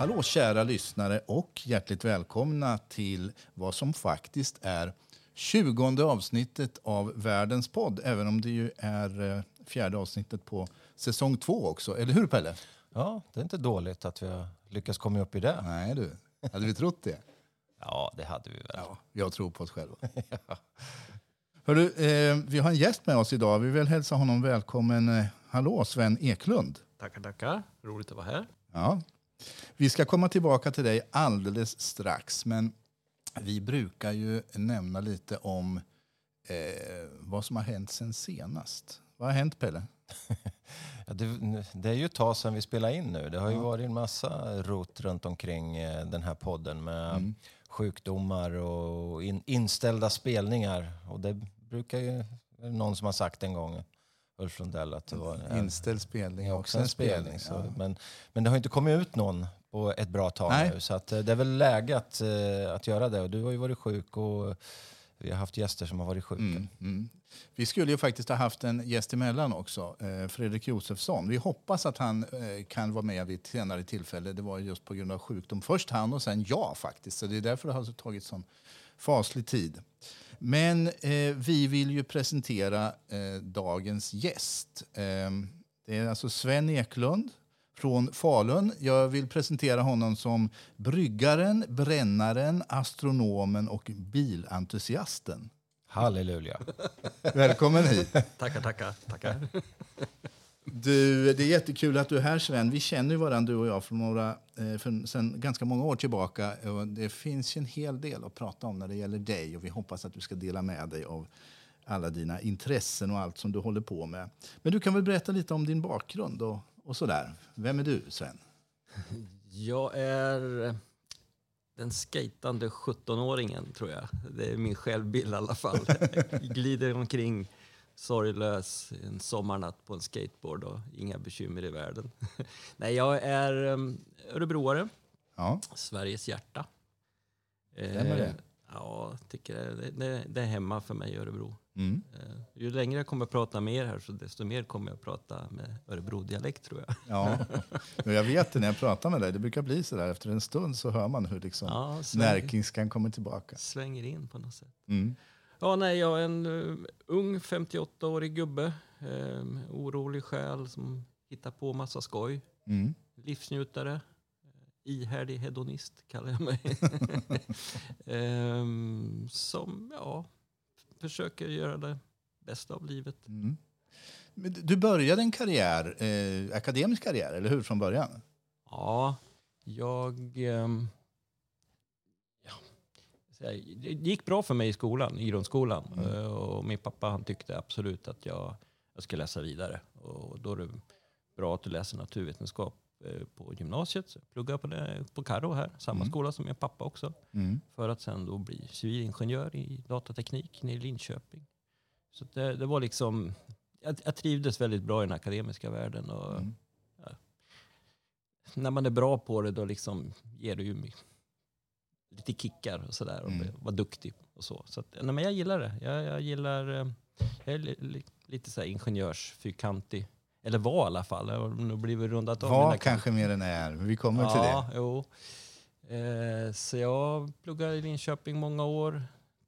Hallå kära lyssnare och hjärtligt välkomna till vad som faktiskt är 20 avsnittet av Världens podd, även om det ju är eh, fjärde avsnittet på säsong två också. Eller hur Pelle? Ja, det är inte dåligt att vi har lyckats komma upp i det. Nej du, hade vi trott det? Ja, det hade vi väl. Ja, jag tror på oss själva. Hörru, eh, vi har en gäst med oss idag. Vi vill hälsa honom välkommen. Eh, hallå, Sven Eklund. Tackar, tackar. Roligt att vara här. Ja. Vi ska komma tillbaka till dig alldeles strax, men vi brukar ju nämna lite om eh, vad som har hänt sen senast. Vad har hänt, Pelle? Ja, det, det är ju ett tag sedan vi spelade in nu. Det har ju varit en massa rot runt omkring eh, den här podden med Mm. sjukdomar och in, inställda spelningar. Och det brukar ju, någon som har sagt en gång, Ulf Lundell, att det var en, Inställd spelning, också en spelning. Så, Ja. men, men det har inte kommit ut någon på ett bra tag Nej. nu. Så att, eh, det är väl läge att, eh, att göra det. Och du har ju varit sjuk och vi har haft gäster som har varit sjuka. Mm, mm. Vi skulle ju faktiskt ha haft en gäst emellan också, eh, Fredrik Josefsson. Vi hoppas att han kan vara med vid ett senare tillfälle. Det var just på grund av sjukdom. Först han och sen jag faktiskt. Så det är därför det har tagit sån faslig tid. Men eh, vi vill ju presentera eh, dagens gäst. Eh, det är alltså Sven Eklund från Falun. Jag vill presentera honom som bryggaren, brännaren, astronomen och bilentusiasten. Halleluja. Välkommen hit. Tackar, tackar, tackar. Du, det är jättekul att du är här Sven. Vi känner ju varandra du och jag för några, eh, för, sen ganska många år tillbaka. Och det finns ju en hel del att prata om när det gäller dig och vi hoppas att du ska dela med dig av alla dina intressen och allt som du håller på med. Men du kan väl berätta lite om din bakgrund och, och sådär. Vem är du Sven? Jag är eh, den skejtande 17-åringen, tror jag. Det är min självbild i alla fall. Jag glider omkring sorglös en sommarnatt på en skateboard och inga bekymmer i världen. Nej, jag är um, örebroare, Ja, Sveriges hjärta. Stämmer det? Eh, Ja, tycker det, det, det är hemma för mig i Örebro. mm. Eh, Ju längre jag kommer att prata med er här, så desto mer kommer jag att prata med Örebro-dialekt tror jag. ja. Jag vet det när jag pratar med dig. Det brukar bli så där. Efter en stund så hör man hur liksom Ja, sväng- närkingskan kommer tillbaka. svänger in på något sätt. Mm. Ja, nej, jag är en uh, ung 58-årig gubbe. Um, orolig själ som hittar på massa skoj. Mm. Livsnjutare. eh, ihärdig hedonist kallar jag mig. Ehm, som, ja, försöker göra det bästa av livet. Mm. Du började en karriär, eh, akademisk karriär, eller hur, från början? Ja, jag... här, det gick bra för mig i skolan, i grundskolan. Mm. Eh, Och min pappa han tyckte absolut att jag, jag skulle läsa vidare. Och då är det bra att du läser naturvetenskap eh, på gymnasiet. Så jag pluggade på, det, på Karo här, samma Mm. skola som min pappa också. Mm. För att sen då bli civilingenjör i datateknik nere i Linköping. Så det, det var liksom... Jag, jag trivdes väldigt bra i den akademiska världen. Och, Mm. när man är bra på det då liksom ger det ju mig lite kickar och sådär. Och Mm. vara duktig och så. Så att, nej, men jag gillar det. Jag, jag gillar... eh, Jag är li, li, lite så här ingenjörsfyrkantig. Eller var i alla fall. Har nog blivit rundat av Var kanske mer än är, vi kommer till det. Ja, jo. Eh, så jag pluggade i Linköping många år.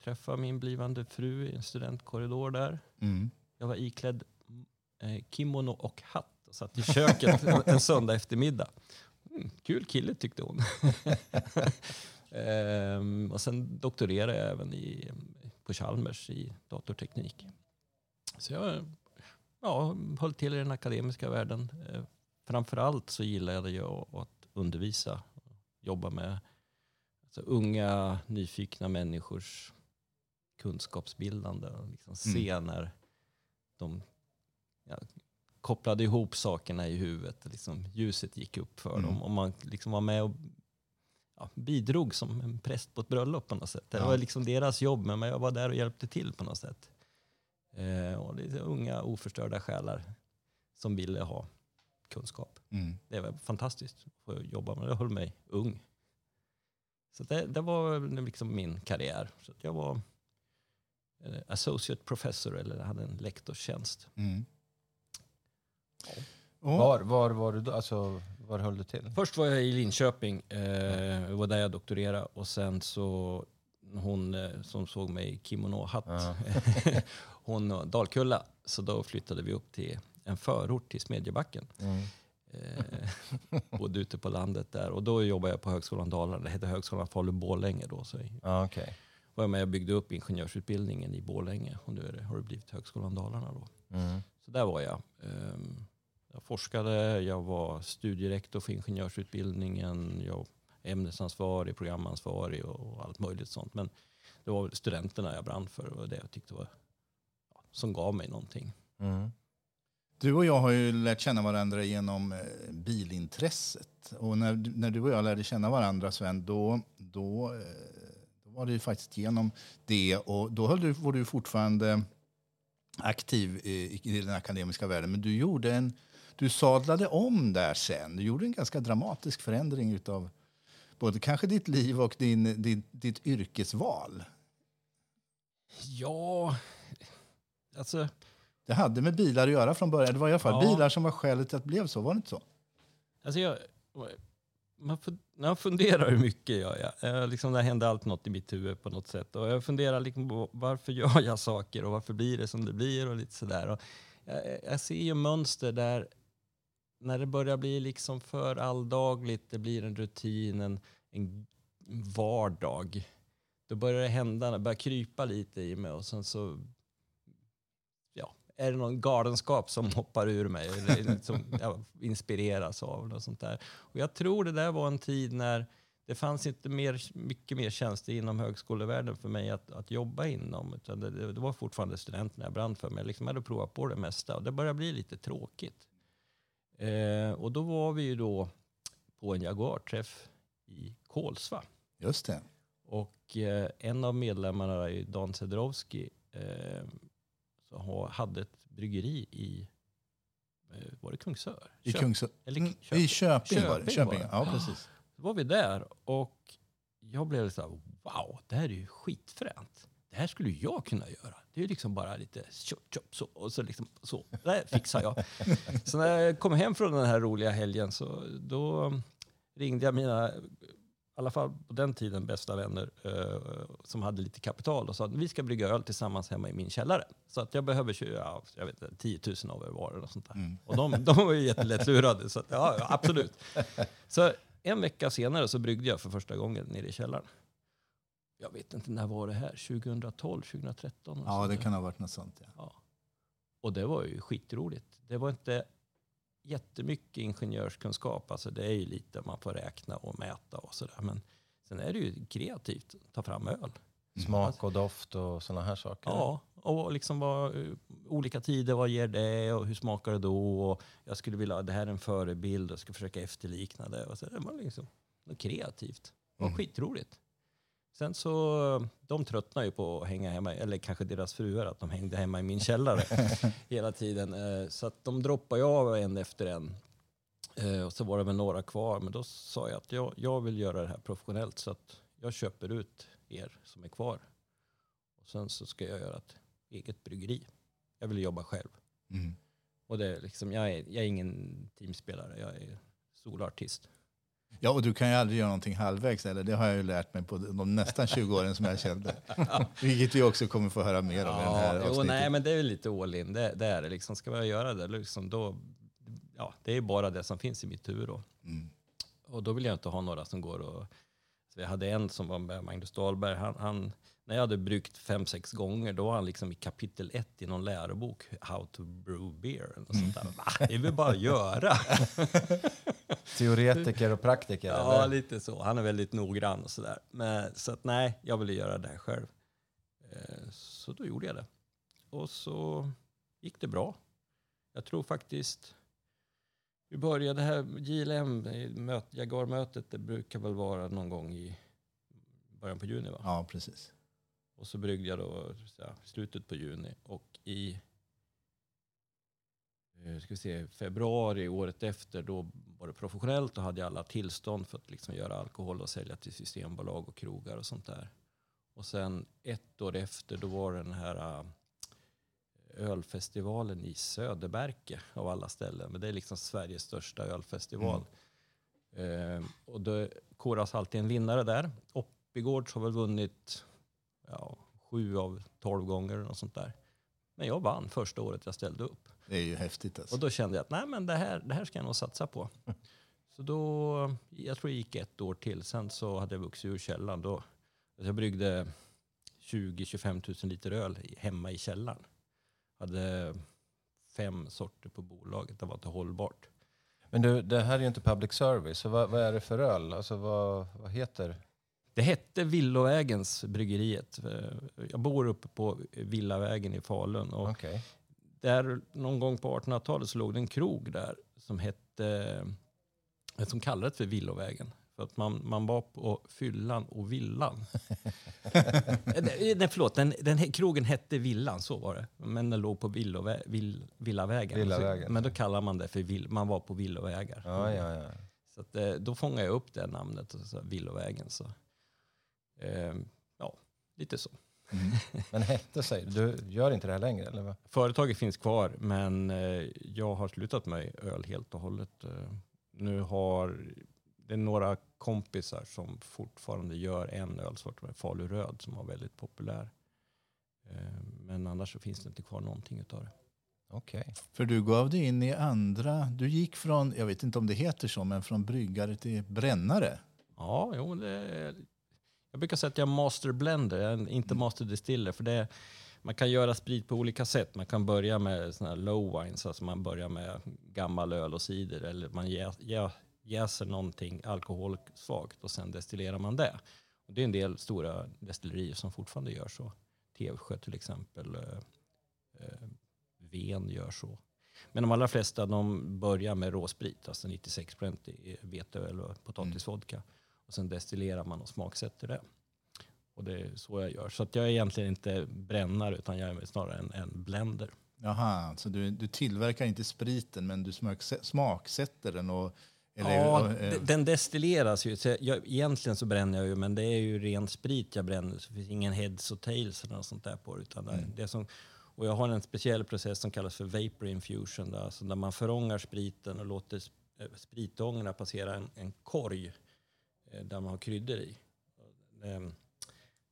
Träffade min blivande fru i en studentkorridor där. Mm. Jag var iklädd eh, kimono och hatt och satt i köket en, en söndag eftermiddag. Mm, kul kille tyckte hon. Ehm, och sen doktorerade jag även i, på Chalmers i datorteknik. Så jag ja, höll till i den akademiska världen. Eh, framförallt så gillade jag att undervisa. Jobba med alltså, unga, nyfikna människors kunskapsbildande. Och liksom se när de ja, kopplade ihop sakerna i huvudet. Liksom, ljuset gick upp för Mm. dem. Och man liksom var med och ja, bidrog som en präst på ett bröllop på något sätt. Det Ja. var liksom deras jobb, men jag var där och hjälpte till på något sätt. Eh, och det är unga oförstörda själar som ville ha kunskap. Mm. Det var fantastiskt att få jobba med det. Höll mig ung. Så det, det var liksom min karriär. Så att jag var eh, associate professor eller hade en lektorstjänst. Mm. Ja. Var, var var du då? Alltså, var höll du till? Först var jag i Linköping, eh, var där jag doktorerade och sen så hon eh, som såg mig i kimono-hatt, Ja. hon och Dalkulla, så då flyttade vi upp till en förort till Smedjebacken. Mm. Eh, bodde ute på landet där och då jobbade jag på Högskolan Dalarna, det hette Högskolan Falun-Borlänge då. Så Ja, okej. var jag med och byggde upp ingenjörsutbildningen i Borlänge och nu det, har det blivit Högskolan Dalarna då. Mm. Så där var jag. Ehm, jag forskade, jag var studierektor för ingenjörsutbildningen, jag var ämnesansvarig, programansvarig och allt möjligt sånt. Men det var studenterna jag brann för och det jag tyckte var, som gav mig någonting. Mm. Du och jag har ju lärt känna varandra genom eh, bilintresset. Och när, när du och jag lärde känna varandra, Sven, då, då, eh, då var det ju faktiskt genom det. Och då höll du, var du fortfarande aktiv eh, i, i den akademiska världen. Men du gjorde en... Du sadlade om där sen. Du gjorde en ganska dramatisk förändring utav både kanske ditt liv och din, din, ditt yrkesval. Ja, alltså Det hade med bilar att göra från början. Det var i alla fall Ja. bilar som var skälet till att det blev så. Var det inte så? Alltså jag, man, jag funderar hur mycket jag gör. Jag, liksom, det händer alltid något i mitt huvud på något sätt. Och jag funderar liksom på varför gör jag saker och varför blir det som det blir och lite sådär. Och jag, jag ser ju mönster där när det börjar bli liksom för alldagligt, det blir en rutin, en, en vardag. Då börjar det hända, det börjar krypa lite i mig och sen så ja, är det någon galenskap som hoppar ur mig eller som liksom, jag inspireras av. Och sånt där. Och jag tror det där var en tid när det fanns inte mer, mycket mer tjänster inom högskolevärlden för mig att, att jobba inom. Utan det, det var fortfarande studenterna jag brann för. Men jag liksom hade provat på det mesta och det började bli lite tråkigt. Eh, och då var vi ju då på en Jaguar-träff i Kolsva. Just det. Och eh, en av medlemmarna, Dan Sedrowski, eh, så ha, hade ett bryggeri i, eh, var det Kungsör? I, Köp- eller Mm, Köping. I Köping, var det. Köping var det. ja, precis. Då var vi där och jag blev så här, wow, det här är ju skitfränt. Det här skulle jag kunna göra. Det är liksom bara lite tjopp, tjopp, så och så liksom så. Det fixar jag. så när jag kom hem från den här roliga helgen så då ringde jag mina, i alla fall på den tiden, bästa vänner eh, som hade lite kapital och sa att vi ska brygga öl tillsammans hemma i min källare. Så att jag behöver köra, ja, jag vet inte, 10 000 av er var eller sånt där. Mm. Och de, de var ju jättelättlurade, så att, ja, absolut. Så en vecka senare så bryggde jag för första gången nere i källaren. Jag vet inte, när var det här? 2012, 2013? och Ja, det kan ha varit något sånt. Ja. Ja. Och det var ju skitroligt. Det var inte jättemycket ingenjörskunskap. Alltså det är ju lite man får räkna och mäta och sådär. Men sen är det ju kreativt att ta fram öl. Smak och doft och sådana här saker. Ja, och liksom vad, olika tider, vad ger det och hur smakar det då? Och jag skulle vilja, det här är en förebild och jag ska försöka efterlikna det. Och så det var liksom kreativt. Det var Mm. skitroligt. Sen så, de tröttnade ju på att hänga hemma, eller kanske deras fruar, att de hängde hemma i min källare hela tiden. Eh, Så att de droppade ju av en efter en. Eh, Och så var det väl några kvar, men då sa jag att jag, jag vill göra det här professionellt så att jag köper ut er som är kvar. Och sen så ska jag göra ett eget bryggeri. Jag vill jobba själv. Mm. Och det är liksom, jag, är, jag är ingen teamspelare, jag är solartist. Ja, och du kan ju aldrig göra någonting halvvägs. Eller? Det har jag ju lärt mig på de nästan 20 åren som jag kände. Vilket vi också kommer få höra mer om i den här jo, avsnittet. nej, men det är lite all in. Det, det är det liksom. Ska man göra det, liksom, då, ja, det är bara det som finns i mitt huvud då. Mm. Och då vill jag inte ha några som går och... Så vi hade en som var med, Magnus Dahlberg. Han, han, när jag hade bryggt fem, sex gånger, då var han liksom i kapitel ett i någon lärobok, How to brew beer. Och sånt där. Va? Det är väl bara att göra. Teoretiker och praktiker? Ja, eller? lite så. Han är väldigt noggrann och sådär. Men, så att nej, jag ville göra det här själv. Eh, Så då gjorde jag det. Och så gick det bra. Jag tror faktiskt... Vi började det här JLM, eh, möt, Jaguar-mötet, det brukar väl vara någon gång i början på juni va? Ja, precis. Och så bryggde jag då så slutet på juni och i eh, ska vi se, februari året efter då var det professionellt. Då hade jag alla tillstånd för att liksom göra alkohol och sälja till systembolag och krogar och sånt där. Och sen ett år efter då var det den här äh, ölfestivalen i Söderberke av alla ställen. Men det är liksom Sveriges största ölfestival. Mm. Eh, och det koras alltid en vinnare där. Oppigårds har väl vunnit ja, sju av tolv gånger och sånt där. Men jag vann första året jag ställde upp. Det är ju häftigt alltså. Och då kände jag att nej, men det, här, det här ska jag nog satsa på. Så då, jag tror det gick ett år till. Sen så hade jag vuxit ur källaren. Då, jag bryggde 20-25 000 liter öl hemma i källaren. Hade fem sorter på bolaget. Det var inte hållbart. Men du, det här är ju inte public service. Så vad, vad är det för öl? Alltså vad, vad heter? Det hette Villovägens bryggeriet. Eh, Jag bor uppe på Villavägen i Falun. Och Okej. där någon gång på 1800-talet så låg det en krog där som hette, eh, som kallades för Villovägen. För att man, man var på fyllan och villan. Eh, nej, förlåt, den, den krogen hette Villan, så var det. Men den låg på villovä, vill, Villavägen. Villavägen. Så, men då kallar man det för vill, man var på villovägar. Ja, ja, ja. Så att, då fångade jag upp det namnet, och så, Villovägen. Så. Eh, ja, lite så. Mm. Men hette säger du? Gör inte det här längre eller? vad? Företaget finns kvar, men eh, jag har slutat med öl helt och hållet. Eh, Nu har det är några kompisar som fortfarande gör en ölsort med Falu röd som var väldigt populär. Eh, Men annars så finns det inte kvar någonting utav det. Okej. För du gav dig in i andra, du gick från, jag vet inte om det heter så, men från bryggare till brännare. Ja, jo, det, jag brukar säga att jag är master blender, jag är inte master distiller. För det, man kan göra sprit på olika sätt. Man kan börja med såna low wines, alltså man börjar med gammal öl och cider. Eller man jä, jä, jäser någonting alkoholsvagt och sen destillerar man det. Och det är en del stora destillerier som fortfarande gör så. Tevsjö till exempel. Eh, eh, Ven gör så. Men de allra flesta de börjar med råsprit, alltså 96 i veteöl och potatisvodka. Och sen destillerar man och smaksätter det. Och det är så jag gör. Så att jag är egentligen inte brännare utan jag är snarare en, en blender. Jaha, så du, du tillverkar inte spriten men du smaksätter den och... ja, eh, d- den destilleras ju. Så jag, egentligen så bränner jag ju, men det är ju ren sprit jag bränner. Så det finns ingen heads och tails eller något sånt där på. Utan det, det som, och jag har en speciell process som kallas för vapor infusion. Där, alltså där man förångar spriten och låter eh, spritångorna passera en, en korg eh, Eh, där man har kryddor i. Ehm,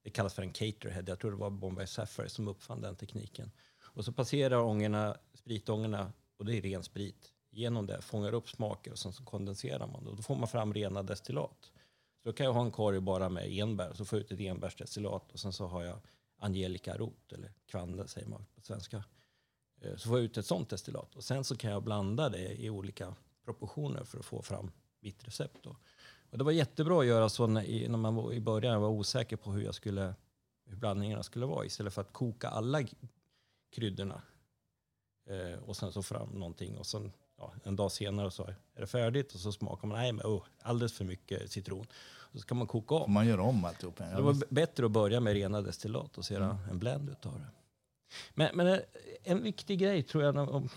det kallas för en caterhead. Jag tror det var Bombay Sapphire som uppfann den tekniken. Och så passerar ångorna, spritångorna, och det är ren sprit, genom det, fångar upp smaker och sen så kondenserar man. Och då får man fram rena destillat. Så då kan jag ha en korg bara med enbär, så får jag ut ett enbärsdestillat och sen så har jag Angelica rot, eller kvande säger man på svenska. Eh, så får jag ut ett sånt destillat och sen så kan jag blanda det i olika proportioner för att få fram mitt recept. Då. Och det var jättebra att göra så när, när man var, i början var osäker på hur, jag skulle, hur blandningarna skulle vara istället för att koka alla kryddorna eh, och sen så fram någonting och sen ja, en dag senare så är det färdigt och så smakar man, nej men oh, alldeles för mycket citron. Och så ska man koka om. man göra om alltihop. Ja, Det var bättre att börja med rena destillat och sedan en blend utav det. Men, men eh, en viktig grej tror jag, om-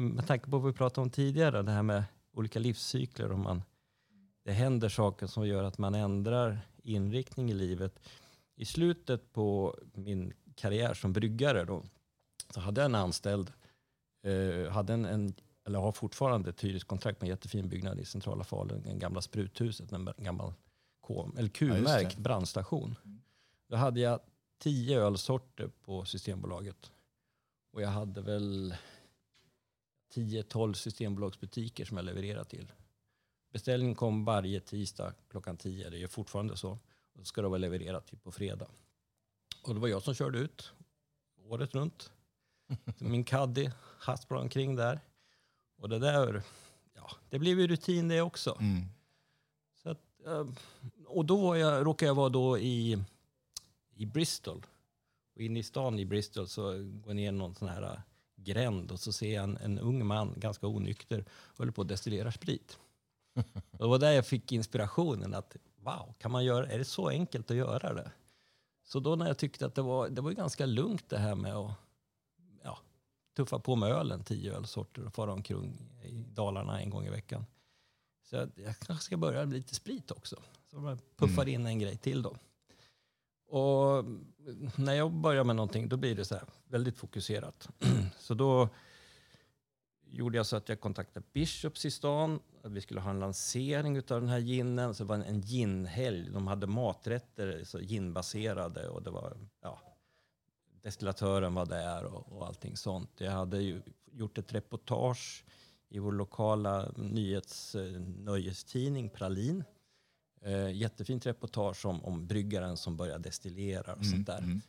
med tanke på vad vi pratade om tidigare, det här med olika livscykler. Om man, det händer saker som gör att man ändrar inriktning i livet. I slutet på min karriär som bryggare då, så hade jag en anställd, eh, hade en, en, eller har fortfarande ett hyreskontrakt med en jättefin byggnad i centrala Falun, en gamla spruthuset, en gammal Q-märkt det. brandstation. Då hade jag tio ölsorter på Systembolaget. Och jag hade väl 10-12 Systembolagsbutiker som jag levererade till. Beställningen kom varje tisdag klockan 10, det är fortfarande så. Så ska det vara levererat till på fredag. Och det var jag som körde ut året runt. Min caddy hasplade omkring där. Och det där, ja, det blev ju rutin det också. Mm. Så att, eh, och då var jag, råkade jag vara då i, i Bristol. Och inne i stan i Bristol så går jag ner någon sån här eh, gränd och så ser jag en, en ung man, ganska onykter, håller på att destillera sprit. Och det var där jag fick inspirationen att wow, kan man göra, är det så enkelt att göra det? Så då när jag tyckte att det var, det var ganska lugnt det här med att ja, tuffa på med ölen, tio ölsorter och fara omkring i Dalarna en gång i veckan. Så jag, jag kanske ska börja med lite sprit också. Så man puffar in en grej till då. Och när jag börjar med någonting då blir det så här väldigt fokuserat. så då gjorde jag så att jag kontaktade Bishops i stan. Att vi skulle ha en lansering av den här ginen. Så det var en, en ginhelg. De hade maträtter, så ginbaserade. Och det var, ja, destillatören var där och, och allting sånt. Jag hade gjort ett reportage i vår lokala nyhets eh, nöjestidning Pralin. Eh, jättefint reportage om, om bryggaren som börjar destillera och sånt där. mm.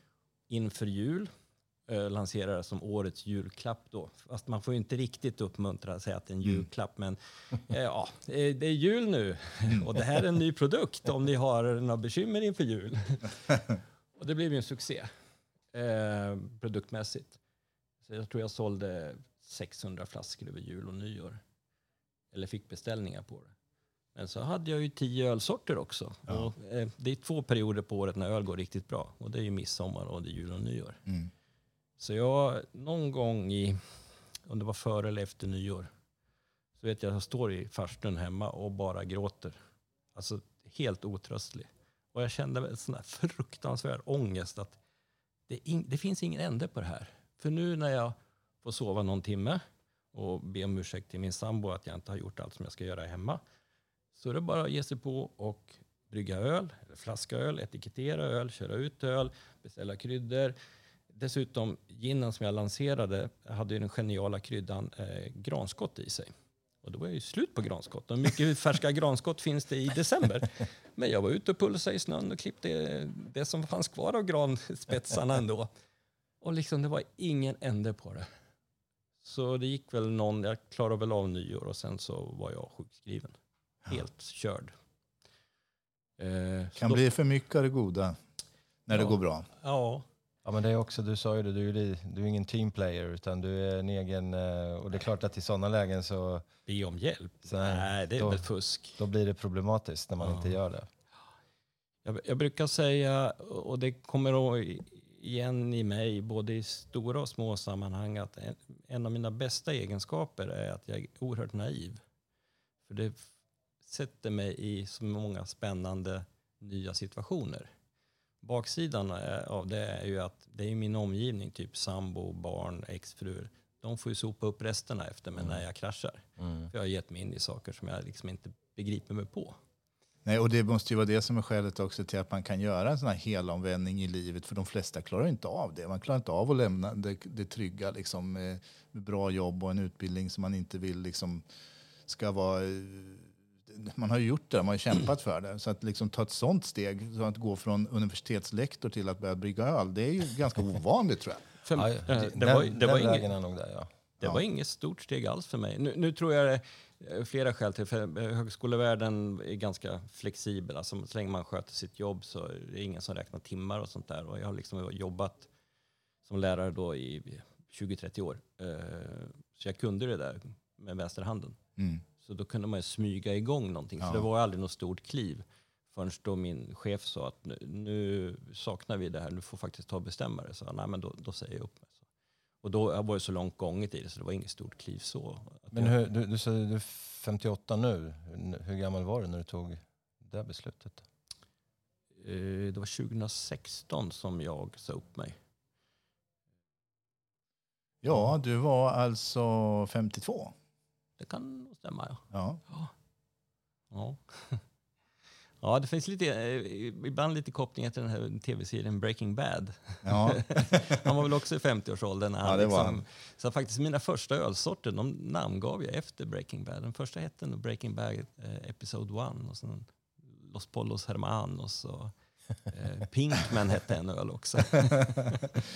Inför jul eh, lanserar det som årets julklapp då. Fast man får ju inte riktigt uppmuntra att säga att det är en julklapp. Men eh, ja, det är jul nu och det här är en ny produkt om ni har några bekymmer inför jul. och det blev ju en succé eh, produktmässigt. Så jag tror jag sålde 600 flaskor över jul och nyår. Eller fick beställningar på det. Men så hade jag ju tio ölsorter också. Och, eh, det är två perioder på året när öl går riktigt bra. Och det är ju midsommar och det är jul och nyår. Mm. Så jag någon gång i, om det var före eller efter nyår, så vet jag att jag står i farstun hemma och bara gråter. Alltså helt otröstlig. Och jag kände en sån här fruktansvärd ångest att det, in, det finns ingen ände på det här. För nu när jag får sova någon timme och be om ursäkt till min sambo att jag inte har gjort allt som jag ska göra hemma. Så är det bara att ge sig på och brygga öl, eller flaska öl, etikettera öl, köra ut öl, beställa kryddor. Dessutom, ginen som jag lanserade hade ju den geniala kryddan eh, granskott i sig. Och då var jag ju slut på granskott. Och mycket färska granskott finns det i december. Men jag var ute och pulsade i snön och klippte det som fanns kvar av granspetsarna ändå. Och liksom det var ingen ände på det. Så det gick väl någon, jag klarade väl av nyår och sen så var jag sjukskriven. Helt körd. Eh, Kan då- bli för mycket av det goda när det Ja. går bra. Ja, Ja, men det är också, du sa ju det, du är, du är ingen teamplayer utan du är en egen... eh, Och det är klart att i sådana lägen så be om hjälp. Så- Nej, det är då- väl fusk. då blir det problematiskt när man Ja. inte gör det. Jag, jag brukar säga, och det kommer igen i mig, både i stora och små sammanhang, att en, en av mina bästa egenskaper är att jag är oerhört naiv. För det sätter mig i så många spännande nya situationer. Baksidan är- av det är ju att det är min omgivning, typ sambo, barn, exfruar. De får ju sopa upp resterna efter mig när jag kraschar. Mm. För jag har gett mig in i saker som jag liksom inte begriper mig på. Nej, och det måste ju vara det som är skälet också till att man kan göra en sån här helomvändning i livet. För de flesta klarar inte av det. Man klarar inte av att lämna det, det trygga, liksom, eh, bra jobb och en utbildning som man inte vill liksom, ska vara... Man har ju gjort det, man har kämpat för det. Så att liksom ta ett sånt steg, så att gå från universitetslektor till att börja brygga öl, det är ju ganska ovanligt tror jag. För, Ja, eh, det, det, den var, det, var inget, där, ja. det Ja. var inget stort steg alls för mig. Nu, nu tror jag det flera skäl till. För eh, högskolevärlden är ganska flexibel. Alltså, så länge man sköter sitt jobb så är det ingen som räknar timmar och sånt där. Och jag har liksom jobbat som lärare då i 20-30 år. Eh, Så jag kunde det där med vänsterhanden. Mm. Så då kunde man ju smyga igång någonting. Ja. Så det var aldrig något stort kliv. Förrän då min chef sa att nu, nu saknar vi det här, du får faktiskt ta och bestämma det. Så nej, men då, då säger jag upp mig. Så. Och då var det så långt gånget i det så det var inget stort kliv så. Men hur, du, du säger du är 58 nu. Hur, gammal var du när du tog det beslutet? eh, det var 2016 som jag sa upp mig. Ja, du var alltså 52. Det kan nog stämma ja. Ja. Ja. Ja, det finns lite, eh, ibland lite kopplingar till den här tv-serien Breaking Bad. Ja. Han var väl också i 50-årsåldern. när Ja, han det var liksom, han. Så faktiskt mina första ölsorter, de namngav jag efter Breaking Bad. Den första hette Breaking Bad eh, Episode 1 och sen Los Polos Hermanos och eh, Pinkman hette en öl också.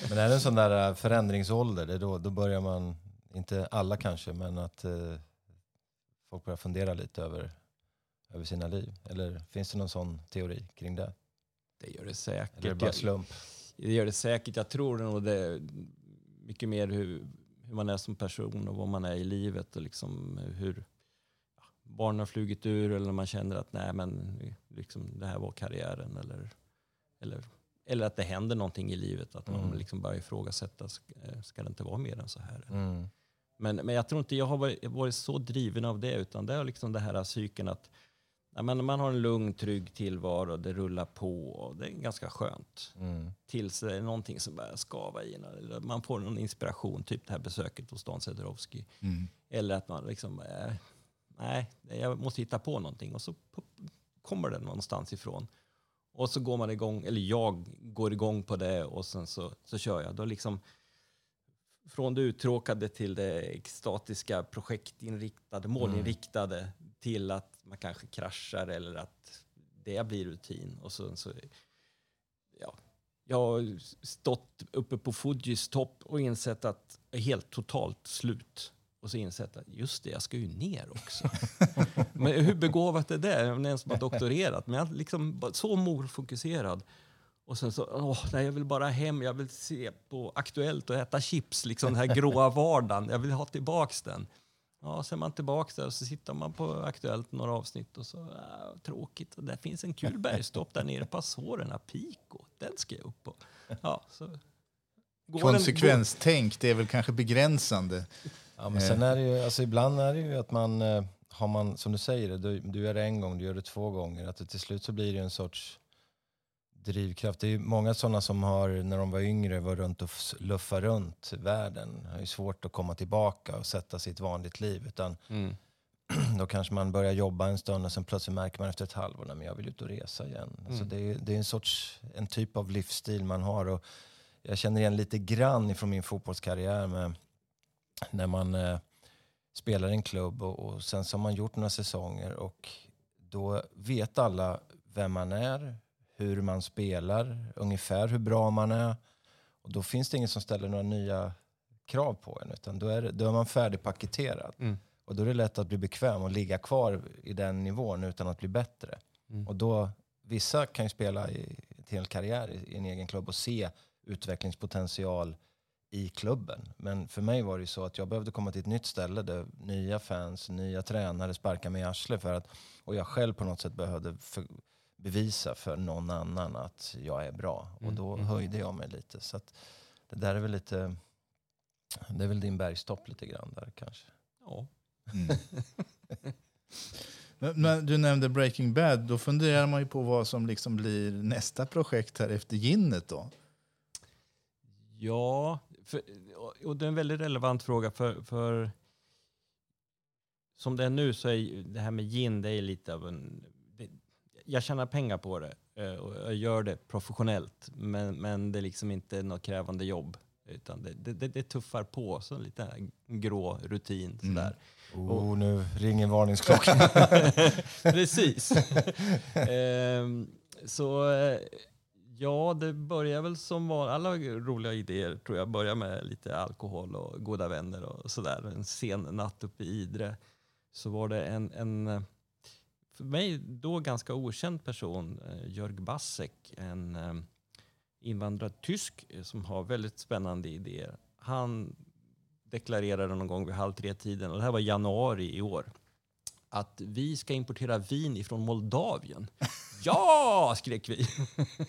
Men är det en sån där eh, förändringsålder, det då, då börjar man, inte alla kanske, men att eh, folk börjar fundera lite över, över sina liv? Eller finns det någon sån teori kring det? Det gör det säkert. Eller bara slump? Det gör det säkert. Jag tror nog det mycket mer hur, hur man är som person och vad man är i livet och liksom hur ja, barnen har flugit ur eller man känner att nej men liksom, det här var karriären eller, eller, eller att det händer någonting i livet. Att man Mm. liksom börjar ifrågasätta, ska, ska det inte vara mer än så här? Mm. Men, men jag tror inte jag har varit, varit så driven av det utan det är liksom det här cykeln att ja, men man har en lugn, trygg tillvaro, det rullar på och det är ganska skönt. Mm. Tills det är någonting som börjar skava i eller Man får någon inspiration, typ det här besöket hos Dan Cederowski. Mm. Eller att man liksom, eh, nej, jag måste hitta på någonting. Och så kommer det någonstans ifrån. Och så går man igång, eller jag går igång på det och sen så, så kör jag. Då liksom, från det uttråkade till det extatiska, projektinriktade, målinriktade till att man kanske kraschar eller att det blir rutin. Och så, så, ja. Jag har stått uppe på Fujis topp och insett att jag är helt totalt slut. Och så insett att just det, jag ska ju ner också. men hur begåvat är det? Jag är en som har doktorerat. Men jag är liksom bara så målfokuserad. Och sen så, åh, nej, jag vill bara hem, jag vill se på Aktuellt och äta chips, liksom den här gråa vardagen. Jag vill ha tillbaks den. Ja, så är man tillbaks där och så sitter man på Aktuellt några avsnitt och så, äh, tråkigt. Och där finns en kul bergstopp där nere på Azorerna, Pico. Den ska jag upp på. Ja, så går den- Konsekvenstänk, det är väl kanske begränsande. Ja, men sen är det ju, alltså ibland är det ju att man, eh, har man, som du säger, du, du gör det en gång, du gör det två gånger, att det till slut så blir det en sorts drivkraft. Det är många sådana som har, när de var yngre, var runt och f- luffa runt världen. Det är ju svårt att komma tillbaka och sätta sitt vanligt liv. Utan Mm. då kanske man börjar jobba en stund och sen plötsligt märker man efter ett halvår att jag vill ut och resa igen. Alltså Mm. det, är, det är en sorts, en typ av livsstil man har. Och jag känner igen lite grann ifrån min fotbollskarriär med när man eh, spelar i en klubb och, och sen så har man gjort några säsonger och då vet alla vem man är, hur man spelar, ungefär hur bra man är. Och då finns det ingen som ställer några nya krav på en utan då är, det, då är man färdigpaketerad. Mm. Och då är det lätt att bli bekväm och ligga kvar i den nivån utan att bli bättre. Mm. Och då, vissa kan ju spela i, till hel karriär i, i en egen klubb och se utvecklingspotential i klubben. Men för mig var det ju så att jag behövde komma till ett nytt ställe där nya fans, nya tränare sparkade mig i arslet för att, och jag själv på något sätt behövde för, bevisa för någon annan att jag är bra. Och Mm, då mm. höjde jag mig lite. Så att det där är väl lite, det är väl din bergstopp lite grann där kanske. Ja. Mm. Men, men du nämnde Breaking Bad. Då funderar man ju på vad som liksom blir nästa projekt här efter ginnet då. Ja, för, och det är en väldigt relevant fråga för, för som det är nu så är det här med gin, det är lite av en... Jag tjänar pengar på det eh, och jag gör det professionellt, men, men det är liksom inte något krävande jobb. Utan det, det, det, tuffar på, så lite grå rutin sådär. Oh, nu ringer varningsklockan. Precis. Ehm, så eh, ja, det börjar väl som var alla roliga idéer tror jag börjar med lite alkohol och goda vänner och sådär. En sen natt uppe i Idre så var det en, en eh, för mig då ganska okänd person, eh, Jörg Bassek, en eh, invandrad tysk eh, som har väldigt spännande idéer. Han deklarerade någon gång vid halv tre-tiden, och det här var januari i år, att vi ska importera vin ifrån Moldavien. ja, skrek vi.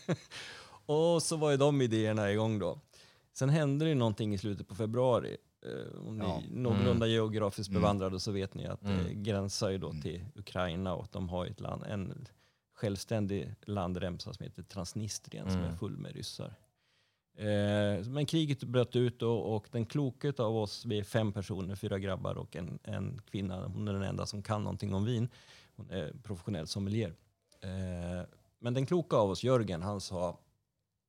och så var ju de idéerna igång då. Sen hände det någonting i slutet på februari. Eh, om ni Ja. någorlunda geografiskt Mm. bevandrade så vet ni att det Mm. gränsar ju då Mm. till Ukraina och att de har ett land, en självständig landremsa som heter Transnistrien som Mm. är full med ryssar. Eh, men kriget bröt ut och, och den kloke av oss, vi är fem personer, fyra grabbar och en, en kvinna, hon är den enda som kan någonting om vin. Hon är professionell sommelier. Eh, men den kloka av oss, Jörgen, han sa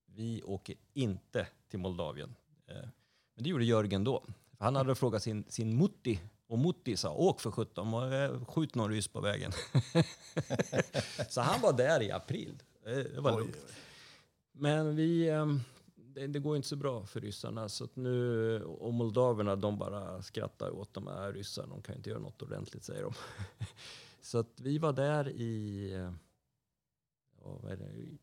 vi åker inte till Moldavien. Eh, men det gjorde Jörgen då. Han hade frågat sin, sin mutti och mutti sa åk för sjutton, och, eh, skjut någon ryss på vägen. Så han var där i april. Det var lugnt. Men vi, ehm, det, det går inte så bra för ryssarna. Så nu, och moldaverna de bara skrattar åt de här ryssarna. De kan inte göra något ordentligt säger de. Så att vi var där i, ja, vad är det, i,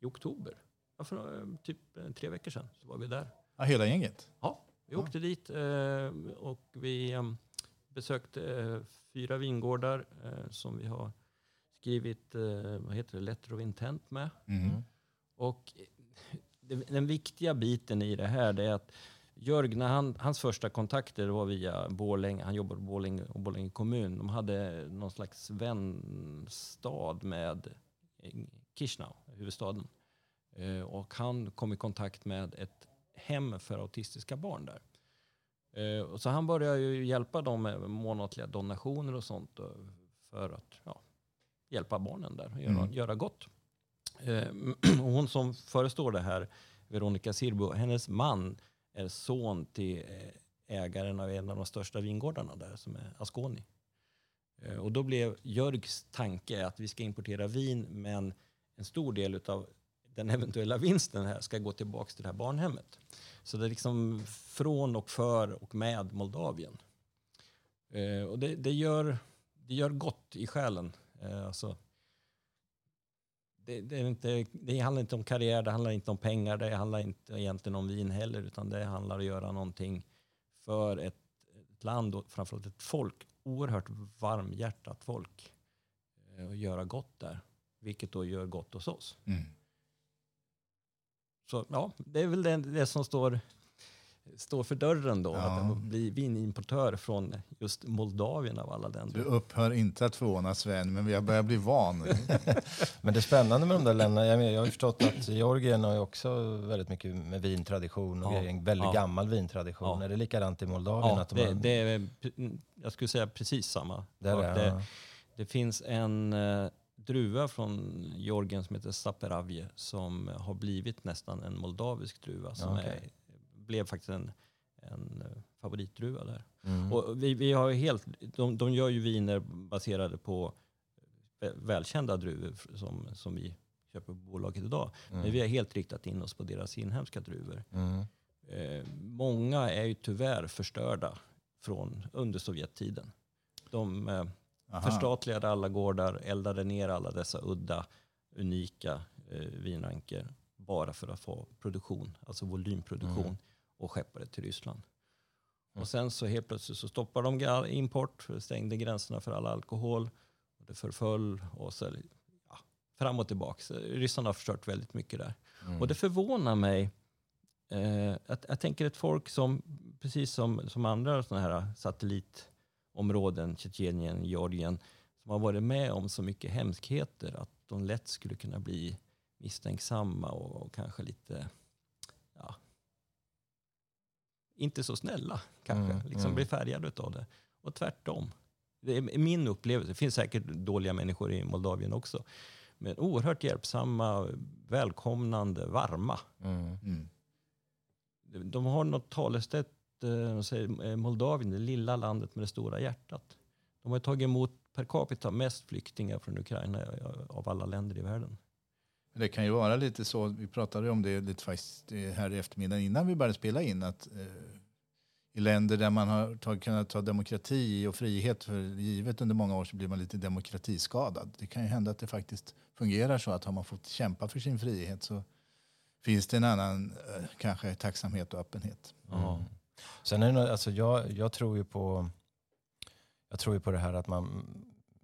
i oktober. Ja, för eh, typ eh, tre veckor sedan så var vi där. Ja, hela gänget? Ja, vi Ja. åkte dit eh, och vi eh, besökte eh, fyra vingårdar eh, som vi har skrivit vad heter det, letter of intent med. Mm. Och det- den viktiga biten i det här är att Jörg, när han, hans första kontakter var via Borlänge, han jobbade på Borlänge och Borlänge kommun. De hade någon slags vänstad med Chisinau, huvudstaden. Och han kom i kontakt med ett hem för autistiska barn där. Eh, så han började ju hjälpa dem med månatliga donationer och sånt då, för att ja, hjälpa barnen där och göra, Mm. göra gott. Eh, och hon som förestår det här, Veronica Sirbo, hennes man är son till eh, ägaren av en av de största vingårdarna där som är Asconi. Eh, Och då blev Jörgs tanke att vi ska importera vin men en stor del av den eventuella vinsten här ska gå tillbaka till det här barnhemmet. Så det är liksom från och för och med Moldavien. Eh, och det, det, gör, det gör gott i själen. Eh, alltså, det, det, är inte, det handlar inte om karriär, det handlar inte om pengar, det handlar inte egentligen om vin heller, utan det handlar om att göra någonting för ett, ett land och framförallt ett folk, oerhört varmhjärtat folk, eh, och göra gott där, vilket då gör gott hos oss. Mm. Så ja, det är väl det, det som står, står för dörren då, Ja. att bli vinimportör från just Moldavien av alla Du länder. upphör inte att förvåna Sven, men vi har börjat bli van. Men det är spännande med de där länderna. Jag, jag har ju förstått att Georgien har ju också väldigt mycket med vintradition och Ja. En väldigt ja. gammal vintradition. Ja. Är det likadant i Moldavien? Ja, att de det, har, det är, jag skulle säga precis samma. där det, ja. det finns en eh, druva från Georgien som heter Saperavje som har blivit nästan en moldavisk druva som okej. är, blev faktiskt en, en eh, favoritdruva där. Mm. Och vi, vi har helt, de, de gör ju viner baserade på vä- välkända druvor som, som vi köper på bolaget idag. Mm. Men vi har helt riktat in oss på deras inhemska druvor. Mm. Eh, många är ju tyvärr förstörda från under Sovjettiden. De eh, Aha. förstatligade alla gårdar, eldade ner alla dessa udda, unika eh, vinranker bara för att få produktion, alltså volymproduktion Mm. och skeppade till Ryssland. Mm. Och sen så helt plötsligt så stoppade de import, stängde gränserna för all alkohol. Och det förföll och så ja, fram och tillbaka. Ryssarna har förstört väldigt mycket där. Mm. Och det förvånar mig. Eh, att, jag tänker ett folk som, precis som, som andra sådana här satellitområden, Tjetjenien, Georgien, som har varit med om så mycket hemskheter att de lätt skulle kunna bli misstänksamma och, och kanske lite, ja, inte så snälla kanske, Mm, liksom mm. bli färgade av det. Och tvärtom. Det är min upplevelse. Det finns säkert dåliga människor i Moldavien också. Men oerhört hjälpsamma, välkomnande, varma. Mm. Mm. De har något talesätt, säger eh, Moldavien, det lilla landet med det stora hjärtat. De har tagit emot per capita mest flyktingar från Ukraina eh, av alla länder i världen. Det kan ju vara lite så, vi pratade om det lite faktiskt eh, här i eftermiddag innan vi började spela in, att eh, i länder där man har tag, kunnat ta demokrati och frihet för givet under många år så blir man lite demokratiskadad. Det kan ju hända att det faktiskt fungerar så att har man fått kämpa för sin frihet så finns det en annan eh, kanske tacksamhet och öppenhet. Ja. Mm. Sen är det, alltså jag, jag tror ju på jag tror ju på det här att man,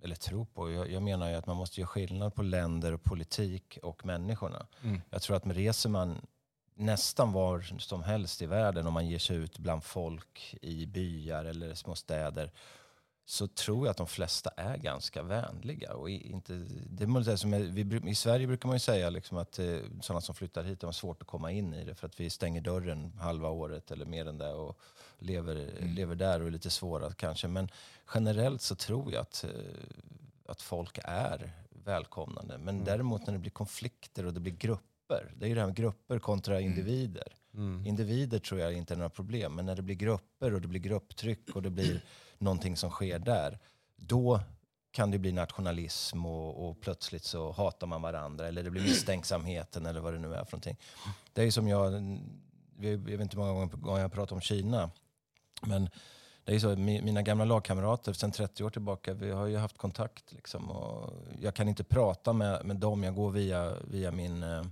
eller tror på, jag, jag menar ju att man måste göra skillnad på länder och politik och människorna. Mm. Jag tror att med reser man nästan var som helst i världen om man ger sig ut bland folk i byar eller små städer så tror jag att de flesta är ganska vänliga. Och inte, det är som är, vi, I Sverige brukar man ju säga liksom att eh, sådana som flyttar hit har svårt att komma in i det för att vi stänger dörren halva året eller mer än det och lever, lever där och är lite svåra kanske. Men generellt så tror jag att, eh, att folk är välkomnande. Men däremot när det blir konflikter och det blir grupper, det är ju det här med grupper kontra individer. Mm. Individer tror jag inte är några problem, men när det blir grupper och det blir grupptryck och det blir någonting som sker där, då kan det bli nationalism och, och plötsligt så hatar man varandra eller det blir misstänksamheten eller vad det nu är för någonting. Det är som jag, jag vet inte hur många gånger jag pratar om Kina, men det är ju så, mina gamla lagkamrater sedan 30 år tillbaka, vi har ju haft kontakt. Liksom, och jag kan inte prata med, med dem, jag går via, via min, eh,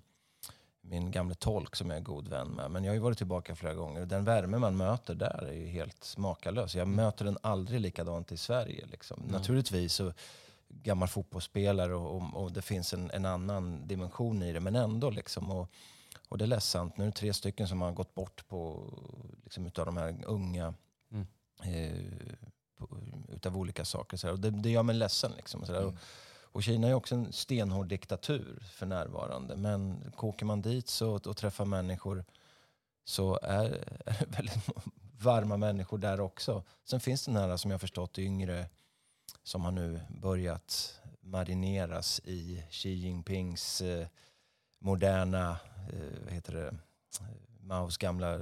min gamla tolk som jag är god vän med. Men jag har ju varit tillbaka flera gånger den värme man möter där är ju helt makalös. Jag möter den aldrig likadant i Sverige. Liksom. Naturligtvis så gammal fotbollsspelare och, och, och det finns en, en annan dimension i det, men ändå. Liksom, och, Och det är ledsamt. Nu är det tre stycken som har gått bort på, liksom, utav de här unga. Mm. Eh, på, utav olika saker. Så här. Och det, det gör mig ledsen. Liksom, så där. Mm. Och, och Kina är också en stenhård diktatur för närvarande. Men åker man dit så, och träffar människor så är, är det väldigt varma människor där också. Sen finns det den här, som jag har förstått, yngre som har nu börjat marineras i Xi Jinpings eh, moderna, eh, vad heter det, eh, Maos gamla eh,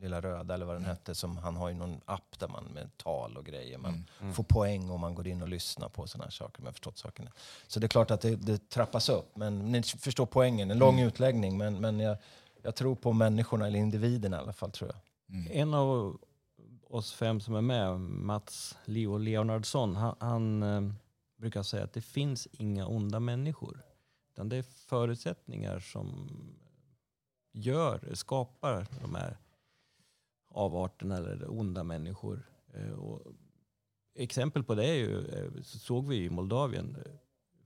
lilla röda eller vad den hette. Som han har ju någon app där man med tal och grejer. Man Mm. Mm. får poäng om man går in och lyssnar på sådana här saker. Har förstått sakerna. Så det är klart att det, det trappas upp. Men ni förstår poängen. En lång Mm. utläggning. Men, men jag, jag tror på människorna, eller individerna i alla fall tror jag. Mm. En av oss fem som är med, Mats Leo Leonardsson, han, han eh, brukar säga att det finns inga onda människor. Utan det är förutsättningar som gör, skapar de här avarterna eller onda människor. Eh, och exempel på det är ju, eh, så såg vi i Moldavien, eh,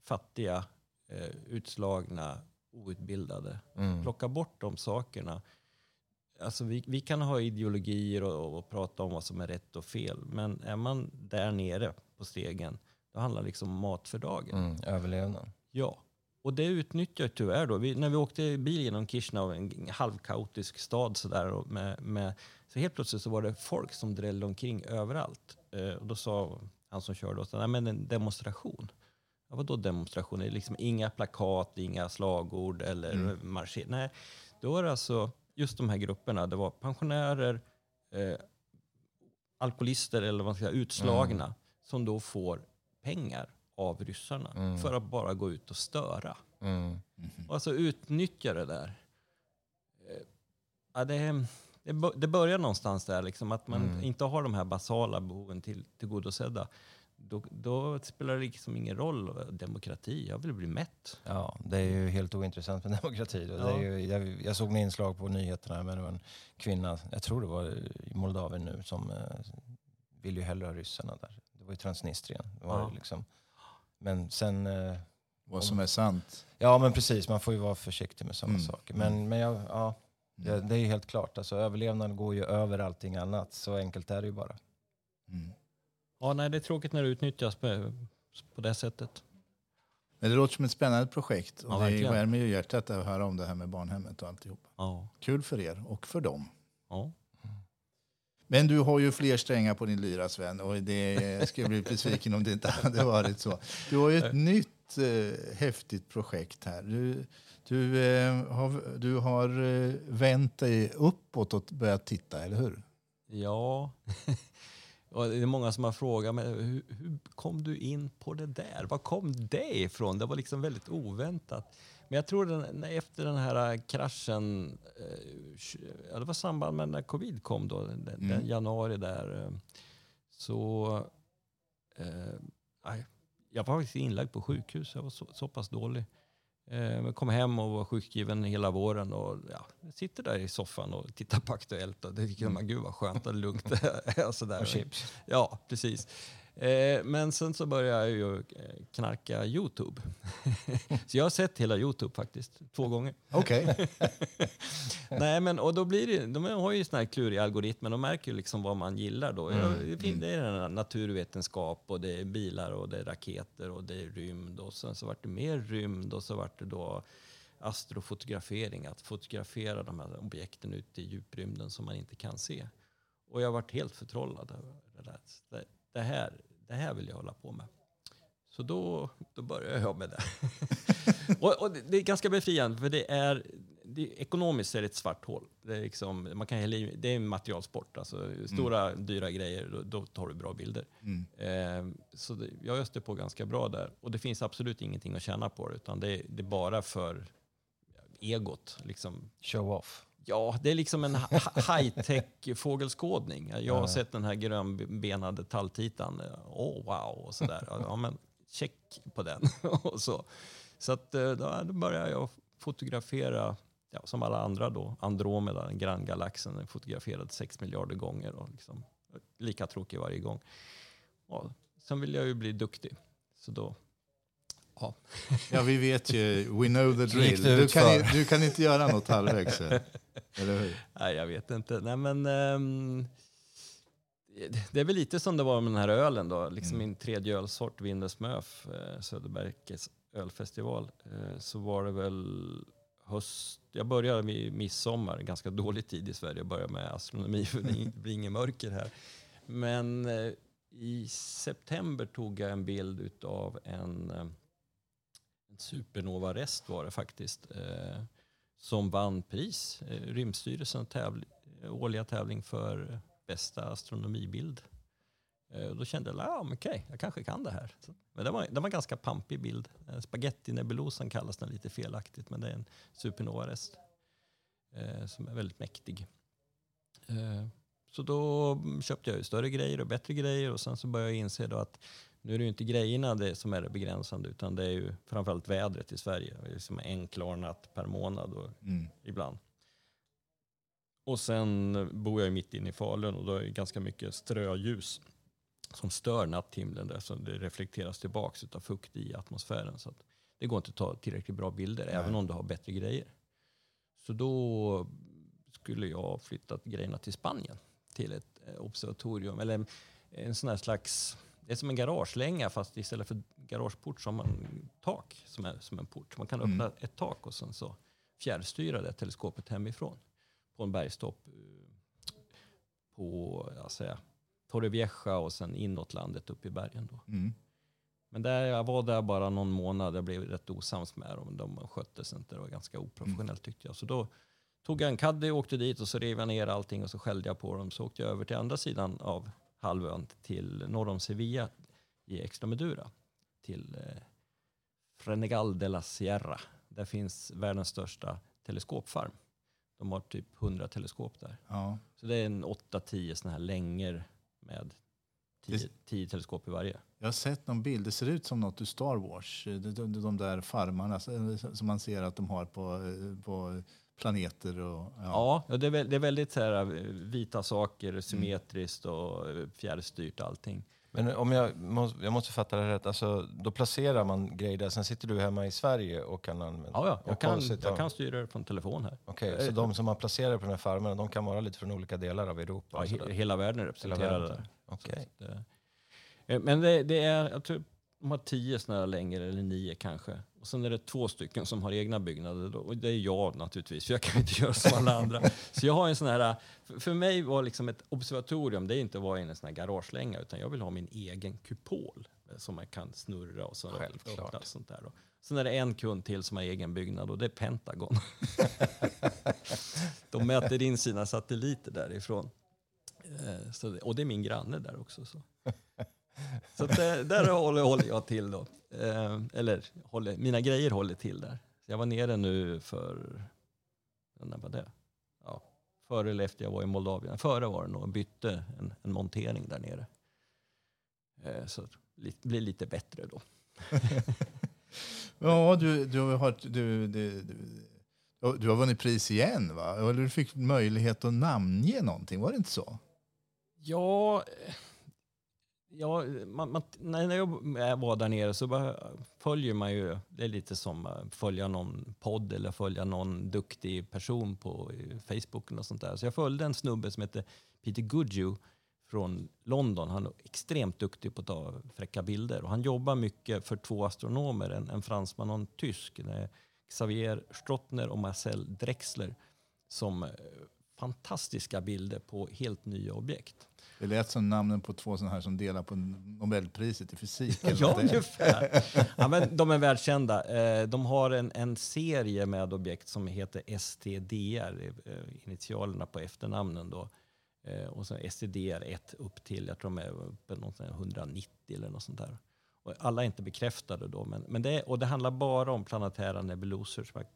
fattiga, utslagna, outbildade Mm. plocka bort de sakerna. Alltså vi, vi kan ha ideologier och, och prata om vad som är rätt och fel. Men är man där nere på stegen, då handlar det liksom om mat för dagen. Mm. Överlevnad. Ja. Och det utnyttjar tyvärr då. Vi, när vi åkte bil genom Kishinev, en halvkaotisk stad sådär. Med, med, så helt plötsligt så var det folk som drällde omkring överallt. Eh, och då sa han som körde oss, nej men en demonstration. Ja, vadå demonstration? Det är liksom inga plakat, inga slagord eller Mm. marscher. Nej, då var det alltså just de här grupperna. Det var pensionärer, eh, alkoholister eller vad man ska säga, utslagna som då får pengar av ryssarna Mm. för att bara gå ut och störa. Mm. Mhm. Och alltså utnyttja det där. Eh, Ja, det, det, bör- det börjar någonstans där, liksom, att man Mm. inte har de här basala behoven till, tillgodosedda. Då, då spelar det liksom ingen roll eh, demokrati. Jag vill bli mätt. Ja, det är ju helt ointressant med demokrati. Då. Det är ju, jag, jag såg en inslag på nyheterna med en kvinna, jag tror det var i Moldavien nu, som eh, vill ju hellre ha ryssarna där. Det var ju Transnistrien. Det var Ja. liksom, men sen, eh, Vad som är sant. ja men precis, man får ju vara försiktig med sådana Mm. saker. Men, men jag, ja, Mm. ja, det är ju helt klart. Alltså, överlevnad går ju över allting annat. Så enkelt är det ju bara. Mm. Ja, nej, det är tråkigt när det utnyttjas på, på det sättet. Men det låter som ett spännande projekt. Och Ja, det verkligen. värmer ju hjärtat att höra om det här med barnhemmet och alltihop. Ja. Kul för er och för dem. Ja. Men du har ju fler strängar på din lyra Sven och det skulle bli besviken om det inte hade varit så. Du har ju ett nytt eh, häftigt projekt här. Du, du, eh, har, du har eh, vänt dig uppåt och börjat titta, eller hur? Ja, och det är många som har frågat mig hur, hur kom du in på det där? Var kom det ifrån? Det var liksom väldigt oväntat. Men jag tror den, efter den här kraschen, eh, det var samband med när covid kom då, den, den Mm. januari där, eh, så eh, jag var faktiskt inlagd på sjukhus. Jag var så, så pass dålig. Eh, kom hem och var sjukskriven hela våren och ja, sitter där i soffan och tittar på Aktuellt och det tycker man, gud vad skönt och lugnt. Och chips. Ja, precis. Eh, men sen så började jag ju eh, knarka YouTube. så jag har sett hela YouTube faktiskt, två gånger. Okej. Nej, men och då blir det, de har ju såna här kluriga algoritmer, de märker ju liksom vad man gillar då. Mm, det, fin- det är naturvetenskap och det är bilar och det är raketer och det är rymd och sen så vart det mer rymd och så vart det då astrofotografering, att fotografera de här objekten ute i djuprymden som man inte kan se. Och jag varit helt förtrollad över det där. Det, här, det här vill jag hålla på med. Så då, då började jag med det. och, och det, det är ganska befriande för det är, det, ekonomiskt är det ett svart hål. Det är, liksom, man kan hälla i, det är en materialsport. Alltså, stora dyra grejer, då, då tar du bra bilder. Mm. Eh, så det, jag öste på ganska bra där. Och det finns absolut ingenting att tjäna på det, utan det, det är bara för egot. Liksom. Show off. Ja, det är liksom en high-tech fågelskådning. Jag har sett den här grönbenade talltitan. Åh, oh, wow, och sådär. Ja, men check på den. och så så att, eh, då, började jag fotografera, ja, som alla andra då, Andromeda, den granngalaxen, är fotograferad 6 miljarder gånger. Och liksom, lika tråkig varje gång. Ja, sen vill jag ju bli duktig. Så då Ja. Ja, vi vet ju. We know the drill. Du kan, du kan inte göra något halvvägs. eh. Eller hur? Nej, jag vet inte. Nej, men, ehm, det är väl lite som det var med den här ölen då. Liksom Mm. min tredje ölsort, Windersmöf, eh, Söderbergets ölfestival. Eh, så var det väl höst. Jag började vid midsommar, ganska dålig tid i Sverige att börja med astronomi för det blir inget mörker här. Men i september tog jag en bild utav en, en supernova-rest var det faktiskt. Eh, som vann pris. Eh, Rymdstyrelsen tävl årliga tävling för bästa astronomibild. Eh, då kände jag, ja, men okej, jag kanske kan det här. Så, men det var, det var en ganska pampig bild. Eh, Spagettinebulosan kallas den lite felaktigt, men det är en supernova-rest eh, som är väldigt mäktig. Eh, så då köpte jag ju större grejer och bättre grejer och sen så började jag inse då att nu är det ju inte grejerna det som är det begränsande utan det är ju framförallt vädret i Sverige. Det är liksom en klar natt per månad och Mm. ibland. Och sen bor jag mitt inne i Falun och då är det ganska mycket ströljus som stör natthimlen så det reflekteras tillbaks av fukt i atmosfären. Så det går inte att ta tillräckligt bra bilder Nej. även om du har bättre grejer. Så då skulle jag flytta grejerna till Spanien till ett eh, observatorium eller en sån här slags det är som en garagelänga fast istället för garageport så har man tak som är som en port. Man kan Mm. öppna ett tak och sen så fjärrstyra det teleskopet hemifrån på en bergstopp eh, på jag säga, Torrevieja och sen inåt landet upp i bergen. Då. Mm. Men där, jag var där bara någon månad. Jag blev rätt osams med dem. De skötte sig inte. Det var ganska oprofessionellt tyckte jag. Så då tog jag en caddy och åkte dit och så rev jag ner allting och så skällde jag på dem. Så åkte jag över till andra sidan av halvön till norr om Sevilla i Extremadura. Till eh, Frenegal de la Sierra. Där finns världens största teleskopfarm. De har typ 100 teleskop där. Ja. Så det är en 8-10 sådana här längor med 10, Det- 10 teleskop i varje. Jag har sett någon bild. Det ser ut som något ur Star Wars. De, de, de där farmarna som man ser att de har på, eh, på planeter. Och, Ja, ja det, är, det är väldigt så här, eh, vita saker, symmetriskt och eh, fjärrstyrt allting. Men om jag måste, jag måste fatta det rätt, alltså, då placerar man grejer där, sen sitter du hemma i Sverige och kan använda? Ja, ja. Jag, kan, jag kan styra det från telefon här. Okej, så de som man placerar på den här farmen, de kan vara lite från olika delar av Europa? Ja, he, hela världen är representerad där. Eh, Men det, det är, jag tror de har tio sådana längor, eller nio kanske. Och sen är det två stycken som har egna byggnader. Och det är jag naturligtvis, för jag kan inte göra som alla andra. Så jag har en sån här, för- mig var liksom ett observatorium, det är inte att vara i en sån här garagelänga, utan jag vill ha min egen kupol eh, som man kan snurra och så Självklart. öppna och sånt där. Sen är det en kund till som har egen byggnad och det är Pentagon. De mäter in sina satelliter därifrån. Eh, Så och det är min granne där också. Så, så att det, där håller, håller jag till då. Eh, eller håller, mina grejer håller till där. Så jag var nere nu för, när var det? Ja, före eller efter jag var i Moldavien. Före var det nog, och bytte en, en montering där nere. Eh, så det blir lite bättre då. Ja, du, du, har, du, du, du, du har vunnit pris igen, va? Eller du fick möjlighet att namnge någonting, var det inte så? Ja, eh, ja man, man, när jag var där nere så bara följer man ju, det är lite som att följa någon podd eller följa någon duktig person på Facebook och sånt där. Så jag följde en snubbe som heter Peter Goodhue från London. Han är extremt duktig på att ta fräcka bilder och han jobbar mycket för två astronomer, en, en fransman och en tysk. Det är Xavier Strottner och Marcel Drexler som eh, fantastiska bilder på helt nya objekt. Det lät som namnen på två sådana här som delar på Nobelpriset i fysik. Ja, ungefär. Ja, men de är världskända. Eh, De har en, en serie med objekt som heter STDR, eh, initialerna på efternamnen. Då. Eh, Och så STDR 1 upp till, jag tror de är uppe något sånt här 190 eller något sånt där. Och alla är inte bekräftade då, men, men det, och det handlar bara om planetära nebulosor som jag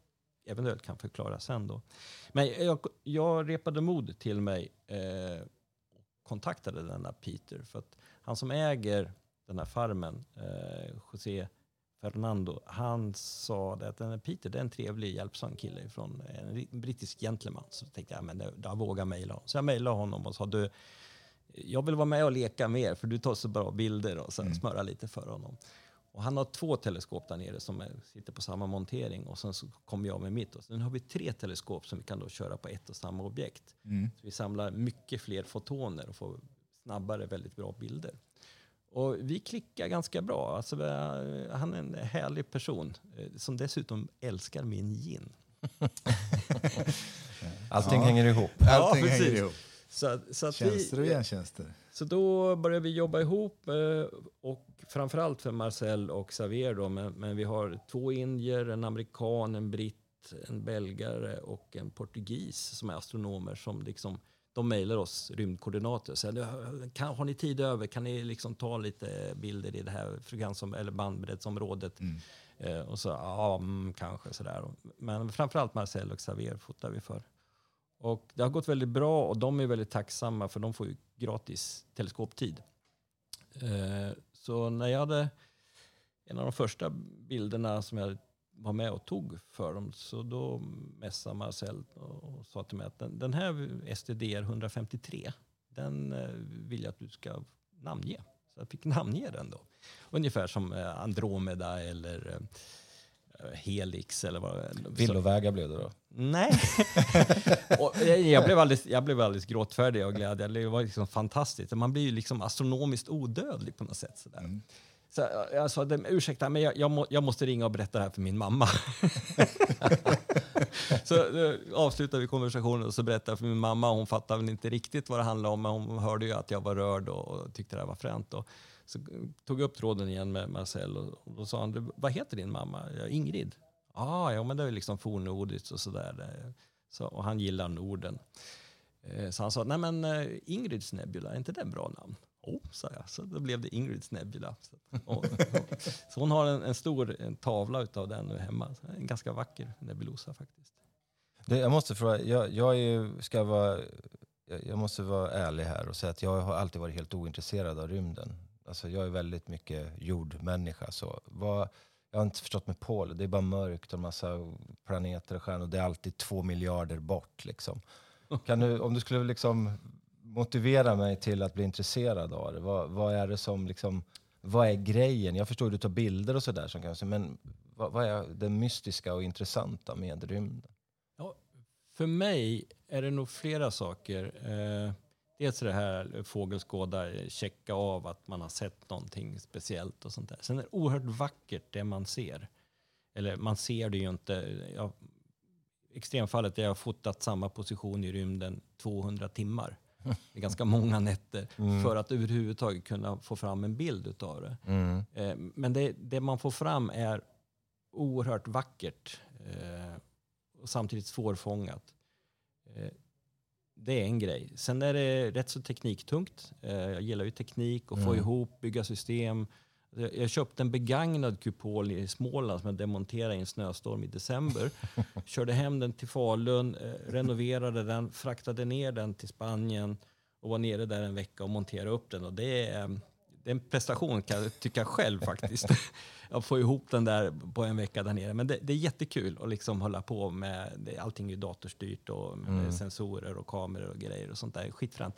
eventuellt kan förklara sen då. Men jag, jag repade mod till mig eh, kontaktade denna Peter för att han som äger den här farmen, eh, José Fernando, han sa att den här Peter det är en trevlig, hjälpsam kille från en ri- brittisk gentleman. Så tänkte jag, men det- jag vågar mejla honom. Så jag mejlade honom och sa, du, jag vill vara med och leka med er för du tar så bra bilder och så Mm. smöra lite för honom. Och han har två teleskop där nere som är, sitter på samma montering och sen så kommer jag med mitt. Och sen har vi tre teleskop som vi kan då köra på ett och samma objekt. Mm. Så vi samlar mycket fler fotoner och får snabbare väldigt bra bilder. Och vi klickar ganska bra. Alltså, han är en härlig person eh, som dessutom älskar min gin. Allting Ja. hänger ihop. Allting precis. hänger ihop. Så, så, att Tjänster och vi, gentjänster. Så då började vi jobba ihop eh, och framförallt för Marcel och Xavier då, men, men vi har två indier, en amerikan, en britt, en belgare och en portugis som är astronomer som liksom de mejlar oss rymdkoordinater. Så här, kan, har ni tid över? Kan ni liksom ta lite bilder i det här frekvens- eller bandbreddsområdet? Mm. Eh, och så, ja, mm, kanske sådär. Men framförallt Marcel och Xavier fotar vi för. Och det har gått väldigt bra och de är väldigt tacksamma för de får ju gratis teleskoptid. Eh, så när jag hade en av de första bilderna som jag var med och tog för dem så då messade Marcel och, sa till mig att den, här STDR 153 den eh, vill jag att du ska namnge. Så jag fick namnge den då. Ungefär som eh, Andromeda eller Helix eller vad Villovägar blev det då. Nej. och jag, blev alldeles, jag blev alldeles gråtfärdig av glädje. Det var liksom fantastiskt. Man blir ju liksom astronomiskt odödlig på något sätt. Sådär. Mm. Så jag- jag sa, "Det- ursäkta, men jag, jag, må, jag måste ringa och berätta det här för min mamma. så eh, avslutade vi konversationen och så berättade jag för min mamma. Hon fattade väl inte riktigt vad det handlade om, men hon hörde ju att jag var rörd och, och tyckte det här var fränt. Och så eh, tog jag upp tråden igen med Marcel och, och då sa han, vad heter din mamma? Ja, Ingrid. Ah, ja, men det är liksom fornnordiskt och sådär. Så, och han gillar Norden. Eh, så han sa, nej men eh, Ingrids Nebula, är inte det en bra namn? Jo, oh, sa jag. Så då blev det Ingrids Nebula. Så, och, och, så hon har en, en stor en tavla utav den nu hemma. En ganska vacker nebulosa faktiskt. Det, jag måste fråga, jag, jag, är, ju- ska vara, jag måste vara ärlig här och säga att jag har alltid varit helt ointresserad av rymden. Alltså jag är väldigt mycket jordmänniska. Så vad, jag har inte förstått mig på det. Det är bara mörkt och en massa planeter och stjärnor. Det är alltid två miljarder bort. Liksom. Kan du, om du skulle liksom motivera mig till att bli intresserad av det. Vad, vad är det som liksom, vad är grejen? Jag förstår att du tar bilder och sådär, som kanske, men vad, vad är det mystiska och intressanta med rymden? För mig är det nog flera saker. Eh, dels det här fågelskåda, eh, checka av att man har sett någonting speciellt och sånt där. Sen är det oerhört vackert det man ser. Eller man ser det ju inte. Jag, extremfallet är jag har fotat samma position i rymden 200 timmar. Det är ganska många nätter Mm. för att överhuvudtaget kunna få fram en bild utav det. Mm. Eh, Men det, det man får fram är oerhört vackert eh, och samtidigt svårfångat. Det är en grej. Sen är det rätt så tekniktungt. Eh, Jag gillar ju teknik och få Mm. ihop, bygga system. Jag köpte en begagnad kupol i Småland som jag demonterade i en snöstorm i december. Körde hem den till Falun, eh, renoverade den, fraktade ner den till Spanien och var nere där en vecka och monterade upp den. Och det är, det är en prestation kan jag tycka själv faktiskt. Att få ihop den där på en vecka där nere. Men det, det är jättekul att liksom hålla på med, det, allting är ju datorstyrt och Mm. sensorer och kameror och grejer och sånt där. Skitfränt.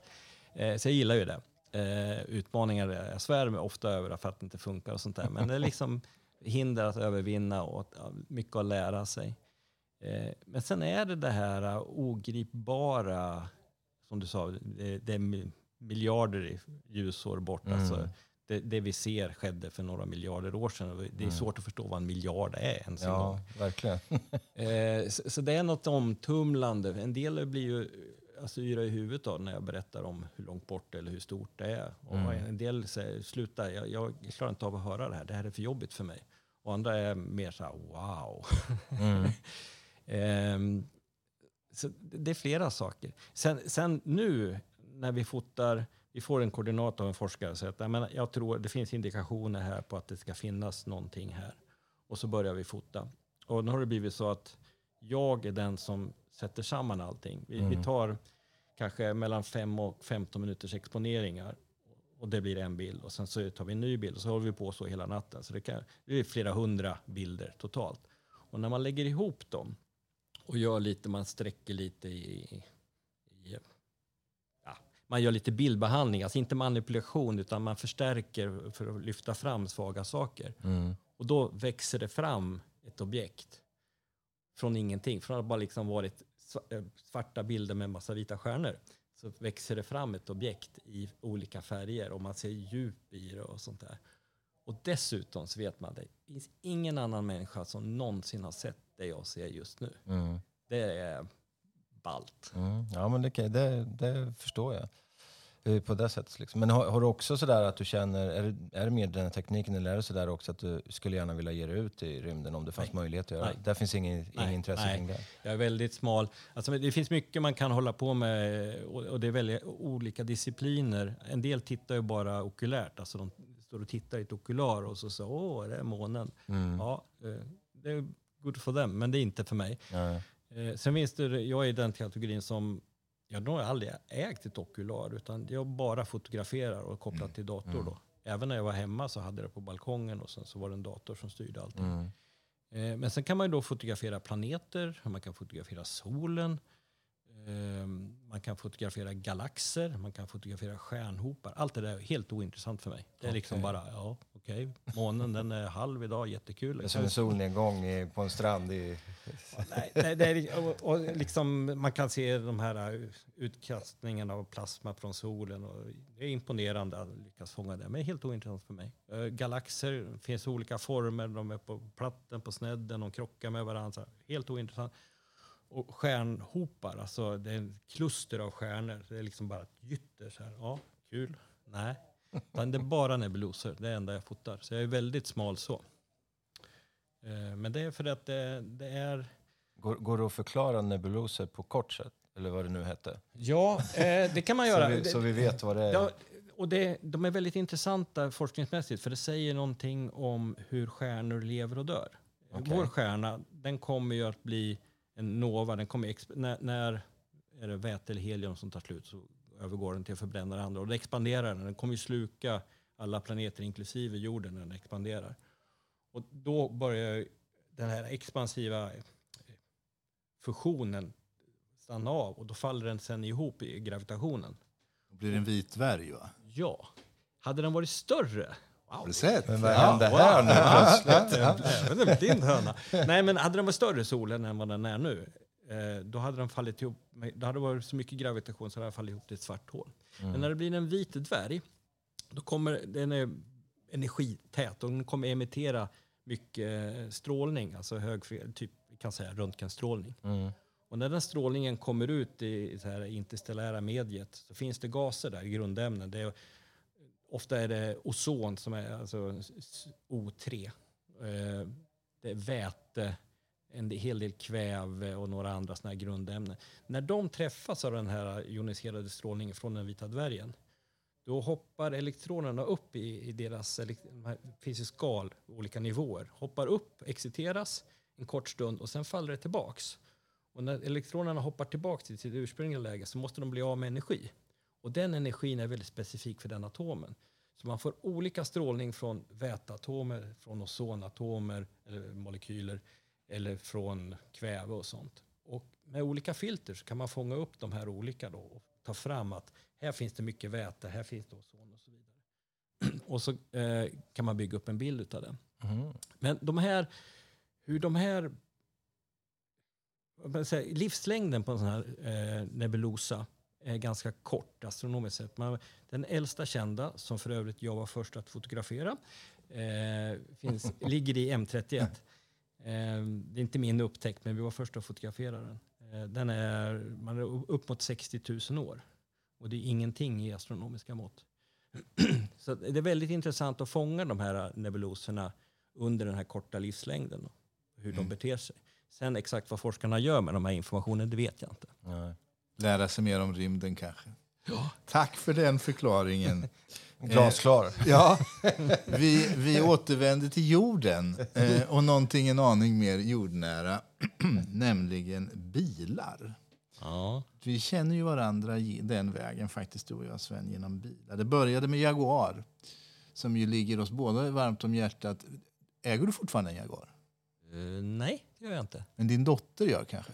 Eh, så jag gillar ju det. Eh, utmaningar, jag svär mig ofta över för att det inte funkar och sånt där. Men det är liksom hinder att övervinna och mycket att lära sig. Eh, men sen är det det här eh, ogripbara, som du sa, det, det miljarder i ljusår bort. Mm. Alltså, det, det vi ser skedde för några miljarder år sedan. Det är Mm. svårt att förstå vad en miljard är ens en gång. Ja, verkligen. Eh, så, så det är något omtumlande. En del blir ju alltså, yra i huvudet då, när jag berättar om hur långt bort eller hur stort det är. Och Mm. En del säger sluta, jag, jag klarar inte av att höra det här. Det här är för jobbigt för mig. Och andra är mer så här, wow. Mm. Ehm, så det är flera saker. Sen, sen nu när vi fotar, vi får en koordinat av en forskare och säger att jag, tror det finns indikationer här på att det ska finnas någonting här. Och så börjar vi fota. Och nu har det blivit så att jag är den som sätter samman allting. Vi, vi Mm. tar kanske mellan 5 och 15 minuters exponeringar. Och det blir en bild. Och sen så tar vi en ny bild och så håller vi på så hela natten. Så det, kan, det är flera hundra bilder totalt. Och när man lägger ihop dem och gör lite, man sträcker lite i... man gör lite bildbehandling, alltså inte manipulation utan man förstärker för att lyfta fram svaga saker. Mm. Och då växer det fram ett objekt från ingenting. Från att bara liksom varit eh, svarta bilder med massa vita stjärnor så växer det fram ett objekt i olika färger och man ser djup i det och sånt där. Och dessutom så vet man att det finns ingen annan människa som någonsin har sett det jag ser just nu. Mm. Det är ballt. Mm. Ja, men det, det, det förstår jag. Eh, På det sättet. Liksom. Men har, har du också sådär att du känner, är det, är det mer den här tekniken eller är det sådär också att du skulle gärna vilja ge dig ut i rymden om det fanns Nej. möjlighet att göra Nej. det? Där finns ingen, ingen Nej, intresse nej. kring det? Jag är väldigt smal. Alltså, det finns mycket man kan hålla på med och och det är väldigt olika discipliner. En del tittar ju bara okulärt. Alltså de står och tittar i ett okular och så säger åh, det är månen. Mm. Ja, eh, det är good for them, men det är inte för mig. Nej. Eh, Sen finns det, jag är i den kategorin som, jag har aldrig ägt ett okular, utan jag bara fotograferar och kopplar till dator Mm. då. Även när jag var hemma så hade jag det på balkongen och sen så var det en dator som styrde allting. Mm. Eh, Men sen kan man då fotografera planeter, man kan fotografera solen, eh, man kan fotografera galaxer, man kan fotografera stjärnhopar. Allt det där är helt ointressant för mig. Det är liksom Okej. bara, ja okej, månen den är halv idag, jättekul. Det är som en solnedgång i, på en strand i... Nej, det, det är, och, och liksom, man kan se de här uh, utkastningarna av plasma från solen. Och det är imponerande att lyckas fånga det, men helt ointressant för mig. Eh, Galaxer finns olika former, de är på platten, på snedden, de krockar med varandra. Helt ointressant. Och stjärnhopar, alltså det är en kluster av stjärnor. Det är liksom bara ett gytter. Så här. Ja, kul. Nej, Utan det är bara nebulosor. Det är det enda jag fotar. Så jag är väldigt smal så. Eh, Men det är för att det, det är... Går, går det att förklara nebuloser på kort sätt? Eller vad det nu hette? Ja, eh, det kan man göra. Så vi, så vi vet vad det är. Ja, och det, de är väldigt intressanta forskningsmässigt för det säger någonting om hur stjärnor lever och dör. Okej. Vår stjärna, den kommer ju att bli en nova. Den kommer när, när är det väte eller helium som tar slut så övergår den till att förbränna det andra. Och det expanderar den. Den kommer ju sluka alla planeter inklusive jorden när den expanderar. Och då börjar den här expansiva eh, fusionen stanna av och då faller den sen ihop i gravitationen. Då blir det en vit dvärg va? Ja. Hade den varit större? Wow. sett? Men vad Ja. hände här nu plötsligt? Även en blind höna. Nej, men hade den varit större solen än vad den är nu, då hade den fallit ihop. Då hade det varit så mycket gravitation så hade den fallit ihop till ett svart hål. Men när det blir en vit dvärg, då kommer den är energität och den kommer emittera mycket strålning, alltså hög, typ kan säga röntgenstrålning. Mm. Och när den strålningen kommer ut i så här interstellära mediet så finns det gaser där, grundämnen. Det är, ofta är det ozon som är alltså s- O3. Eh, Det är väte, en hel del kväve och några andra såna här grundämnen. När de träffas av den här joniserade strålningen från den vita dvärgen då hoppar elektronerna upp i, i deras, det finns ju skal, olika nivåer, hoppar upp, exciteras en kort stund och sen faller det tillbaks. Och när elektronerna hoppar tillbaka till sitt ursprungliga läge så måste de bli av med energi. Och den energin är väldigt specifik för den atomen. Så man får olika strålning från väteatomer, från ozonatomer eller molekyler eller från kväve och sånt. Och med olika filter så kan man fånga upp de här olika då och ta fram att här finns det mycket väte, här finns det ozon och så vidare. Och så eh, kan man bygga upp en bild av det. Mhm. Men de här, hur de här... säger, livslängden på en sån här eh, nebulosa är ganska kort astronomiskt sett. Man, den äldsta kända, som för övrigt jag var först att fotografera, eh, finns, ligger i M31. Eh, det är inte min upptäckt, men vi var först att fotografera den. Eh, den är, man är upp mot 60 000 år. Och det är ingenting i astronomiska mått. Så det är väldigt intressant att fånga de här nebuloserna under den här korta livslängden. och Hur de Mm. beter sig. Sen exakt vad forskarna gör med de här informationen, det vet jag inte. Nej. Lära sig mer om rymden kanske. Tack för den förklaringen. Glasklar. Ja, vi, vi återvänder till jorden eh, och någonting en aning mer jordnära, nämligen bilar. Ja. Vi känner ju varandra den vägen faktiskt, du och jag Sven, genom bilar. Det började med Jaguar, som ju ligger oss båda varmt om hjärtat. Äger du fortfarande en Jaguar? Eh, nej, det gör jag inte. Men din dotter gör kanske?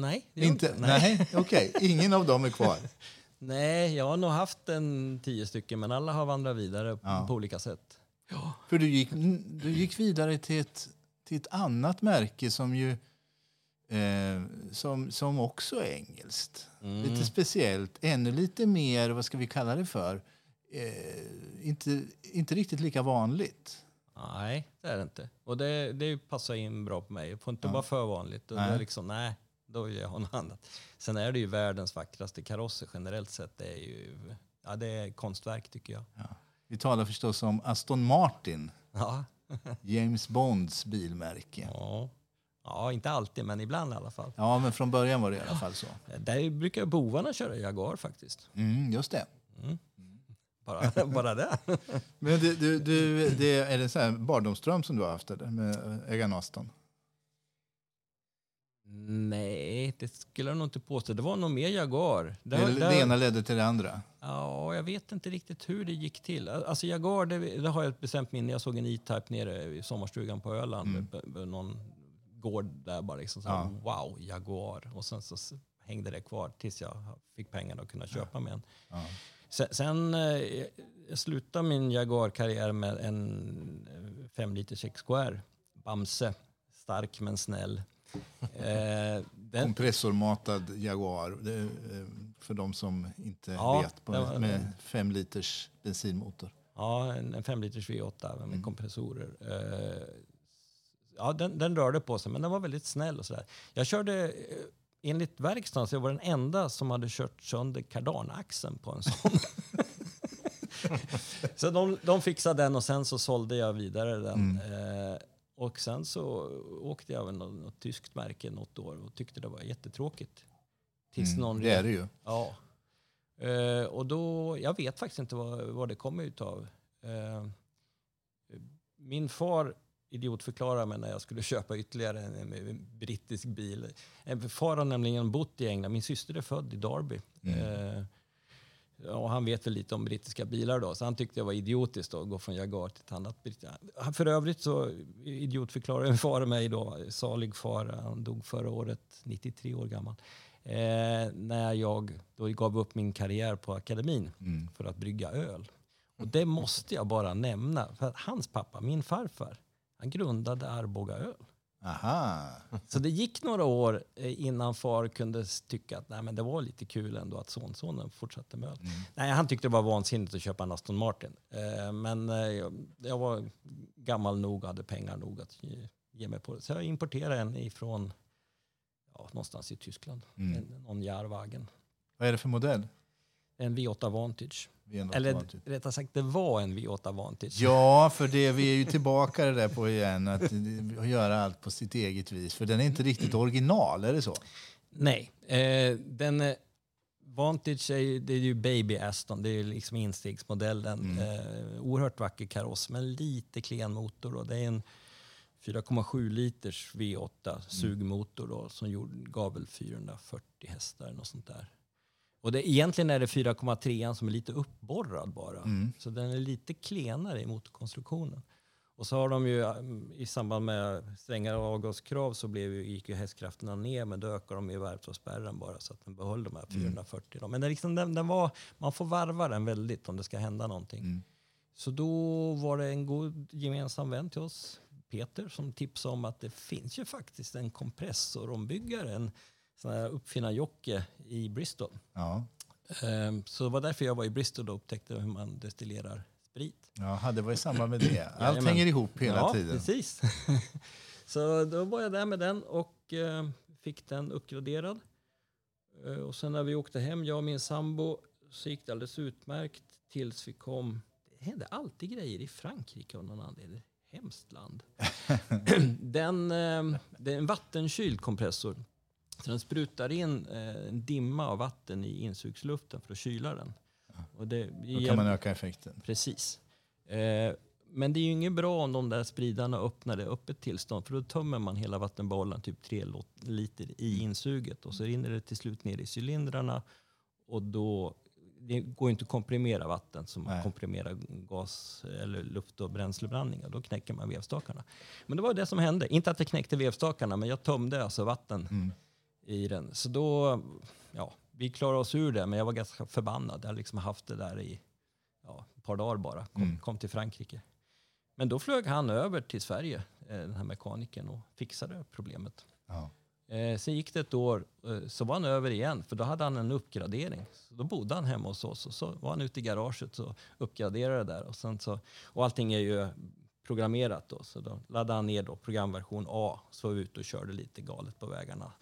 Nej, det gör jag Inte? inte. Nej, okej. Ingen av dem är kvar. Nej, jag har nog haft en tio stycken, men alla har vandrat vidare Ja. på olika sätt. För du gick, du gick vidare till ett, till ett annat märke som ju eh, som, som också är engelskt. Mm. Lite speciellt, ännu lite mer, vad ska vi kalla det för? Eh, inte, inte riktigt lika vanligt. Nej, det är det inte. Och det, det passar in bra på mig. Det får inte Ja. vara för vanligt. Och Nej. det är liksom, nej, då vill jag annat. Sen är det ju världens vackraste karosser generellt sett. Det är ju ja, det är konstverk tycker jag. Vi talar förstås om Aston Martin, Ja, James Bonds bilmärke. ja. ja inte alltid, men ibland i alla fall. Ja, men från början var det i alla fall så. Där brukar bovarna köra Jaguar faktiskt. Mm, just det. Bara, bara det. Men du, du, du, det, är det så här barndomsdröm som du har haft eller, med en Aston? Nej, det skulle jag nog inte påstå. Det var nog mer Jaguar. Det, har- det ena ledde till det andra. Ja, jag vet inte riktigt hur det gick till. Alltså Jaguar, det, det har jag ett bestämt minne. Jag såg en E-Type nere i sommarstugan på Öland. Mm. På, på någon gård där bara liksom. Så Ja. Wow, Jaguar. Och sen så hängde det kvar tills jag fick pengarna att kunna köpa mig en. Ja. Sen, sen eh, jag slutade min Jaguar-karriär med en 5 liters XKR. Bamse. Stark men snäll. Eh, den, Kompressormatad Jaguar, eh, för de som inte Ja, vet, var- med fem liters bensinmotor. Ja, en, en 5 liters V8 med Mm. kompressorer. Eh, ja, den, den rörde på sig, men den var väldigt snäll och sådär. Jag körde, eh, enligt verkstaden, så jag var den enda som hade kört sönder kardanaxeln på en sån. så de, de fixade den och sen så sålde jag vidare den. Mm. Eh, och sen så åkte jag med något, något tyskt märke något år och tyckte det var jättetråkigt. Tills Mm, någon det är det ju. Ja. Eh, och då, jag vet faktiskt inte vad, vad det kommer utav. Eh, min far idiotförklarade mig när jag skulle köpa ytterligare en, en, en brittisk bil. En far har nämligen bott i England. Min syster är född i Derby. Mm. Eh, ja, och han vet väl lite om brittiska bilar då, så han tyckte jag var idiotiskt att gå från Jaguar till ett annat. britt- Han- För övrigt så idiotförklarade en far mig då, salig far, han dog förra året, 93 år gammal. Eh, när jag då gav upp min karriär på akademin Mm. för att brygga öl. Och det måste jag bara nämna, för att hans pappa, min farfar, han grundade Arboga öl. Aha. Så det gick några år eh, innan far kunde tycka att nej, men det var lite kul ändå att sonsonen fortsatte med öl. Mm. Nej, han tyckte det var vansinnigt att köpa en Aston Martin. Eh, men eh, jag, var gammal nog och hade pengar nog att ge, mig på det. Så jag importerade en ifrån ja, någonstans i Tyskland. Mm. En, någon Jahrwagen. Vad är det för modell? En V8 Vantage. V8 Eller Vantage. rättare sagt, det var en V8 Vantage. Ja, för det, vi är ju tillbaka det där på igen, att göra allt på sitt eget vis. För den är inte riktigt original, är det så? Nej, eh, den eh, Vantage är ju, det är ju Baby Aston, det är liksom instegsmodellen. Mm. Eh, oerhört vacker kaross, men lite klen motor. Det är en 4,7 liters V8 sugmotor då, som gjorde, gav väl 440 hästar och sånt där. Och det, egentligen är det 4,3 som är lite uppborrad bara. Mm. Så den är lite klenare i motorkonstruktionen. Och så har de ju mm, i samband med strängare avgaskrav så blev ju, gick ju hästkrafterna ner men då ökar de ju värvsspärren bara så att den behöll de här 440. Då. Men är liksom, den, den var, man får varva den väldigt om det ska hända någonting. Mm. Så då var det en god gemensam vän till oss, Peter, som tipsade om att det finns ju faktiskt en kompressorombyggare, en sån här uppfinnarjocke i Bristol. Ja. Ehm, Så det var därför jag var i Bristol och upptäckte hur man destillerar sprit. Ja, det var i samband med det. Allt Jajamän. hänger ihop hela ja, tiden. precis. så då var jag där med den och eh, fick den uppgraderad. Eh, och sen när vi åkte hem, jag och min sambo, så gick det alldeles utmärkt tills vi kom. Det hände alltid grejer i Frankrike av någon anledning. Hemskt land. den, det är en vattenkyld kompressor. Så den sprutar in eh, en dimma av vatten i insugsluften för att kyla den. Och det, Då kan man öka effekten. Precis. Eh, men det är ju inget bra om de där spridarna öppnar det öppet tillstånd för då tömmer man hela vattenbollen, typ 3 liter i insuget och så rinner det till slut ner i cylindrarna och då det går inte att komprimera vatten som man komprimerar gas eller luft och bränsleblandningar. Då knäcker man vevstakarna. Men det var det som hände. Inte att det knäckte vevstakarna, men jag tömde alltså vatten Mm. I den. Så då, ja, vi klarade oss ur det, men jag var ganska förbannad. Jag hade liksom haft det där i ja, ett par dagar bara. Kom, Mm. kom till Frankrike. Men då flög han över till Sverige, eh, den här mekanikern, och fixade problemet. Ja. Eh, sen gick det ett år, eh, så var han över igen, för då hade han en uppgradering. Så då bodde han hemma hos oss och så var han ute i garaget och uppgraderade där. Och, sen så, och allting är ju programmerat då, så då laddade han ner då programversion A, så var vi ute och körde lite galet på vägarna.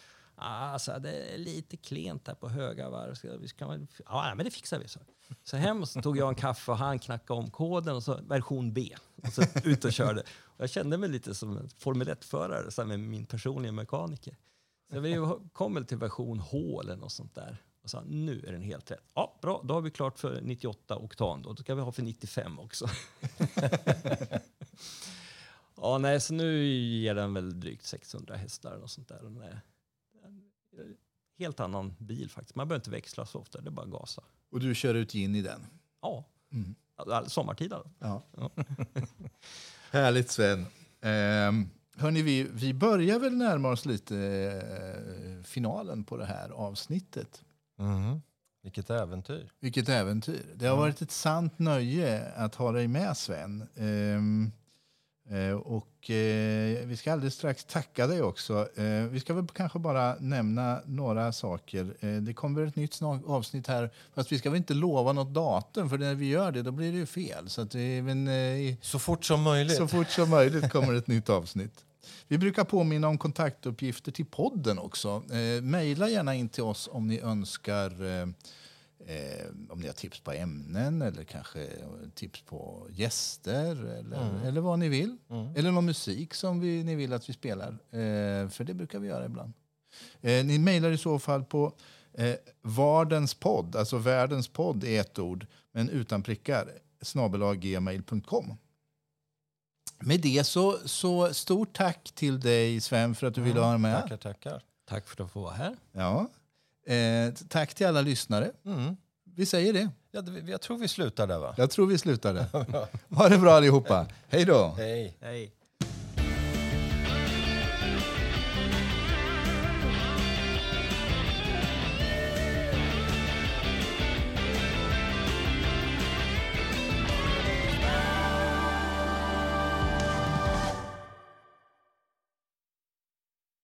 Alltså, det är lite klent här på höga varv. Ska vi ska, man, ja, men det fixar vi. Så. så hem och så tog jag en kaffe och han knackade om koden och så version B. Och så ut och körde. Och jag kände mig lite som en Formel 1-förare med min personliga mekaniker. Så vi kom väl till version H eller något sånt där. Och sa nu är den helt rätt. Ja, bra, då har vi klart för 98 oktan då. Då ska vi ha för 95 också. ja, nej, så nu ger den väl drygt 600 hästar och sånt där. Och den är helt annan bil faktiskt. Man behöver inte växla så ofta, det är bara att gasa. Och du kör ut in i den? Ja, Mm. all- sommartid alltså. Ja. Ja. Härligt Sven. Ehm, hörni, vi, vi börjar väl närma oss lite eh, finalen på det här avsnittet. Mhm. Vilket äventyr. Vilket äventyr. Det har Ja. varit ett sant nöje att ha dig med Sven. Eh, och eh, vi ska alldeles strax tacka dig också. Eh, vi ska väl kanske bara nämna några saker. Eh, det kommer ett nytt avsnitt här. Fast vi ska väl inte lova något datum för när vi gör det då blir det ju fel. Så att det, men, eh, Så fort som möjligt. så fort som möjligt kommer ett nytt avsnitt. Vi brukar påminna om kontaktuppgifter till podden också. Eh, maila gärna in till oss om ni önskar eh, eh, om ni har tips på ämnen eller kanske tips på gäster eller, Mm. eller vad ni vill. Mm. Eller någon musik som vi, ni vill att vi spelar. Eh, för det brukar vi göra ibland. Eh, ni mejlar i så fall på eh, Vardens podd, alltså världens podd är ett ord, men utan prickar, snabelaggmail.com. Med det så, så stort tack till dig Sven för att du ville vara med. Tackar, tackar. Tack för att få vara här. Ja. Eh, tack till alla lyssnare. Mm. Vi säger det. Ja, jag tror vi slutar där va? Jag tror vi slutar där. Ha det bra allihopa. Hej då. Hej. Hej.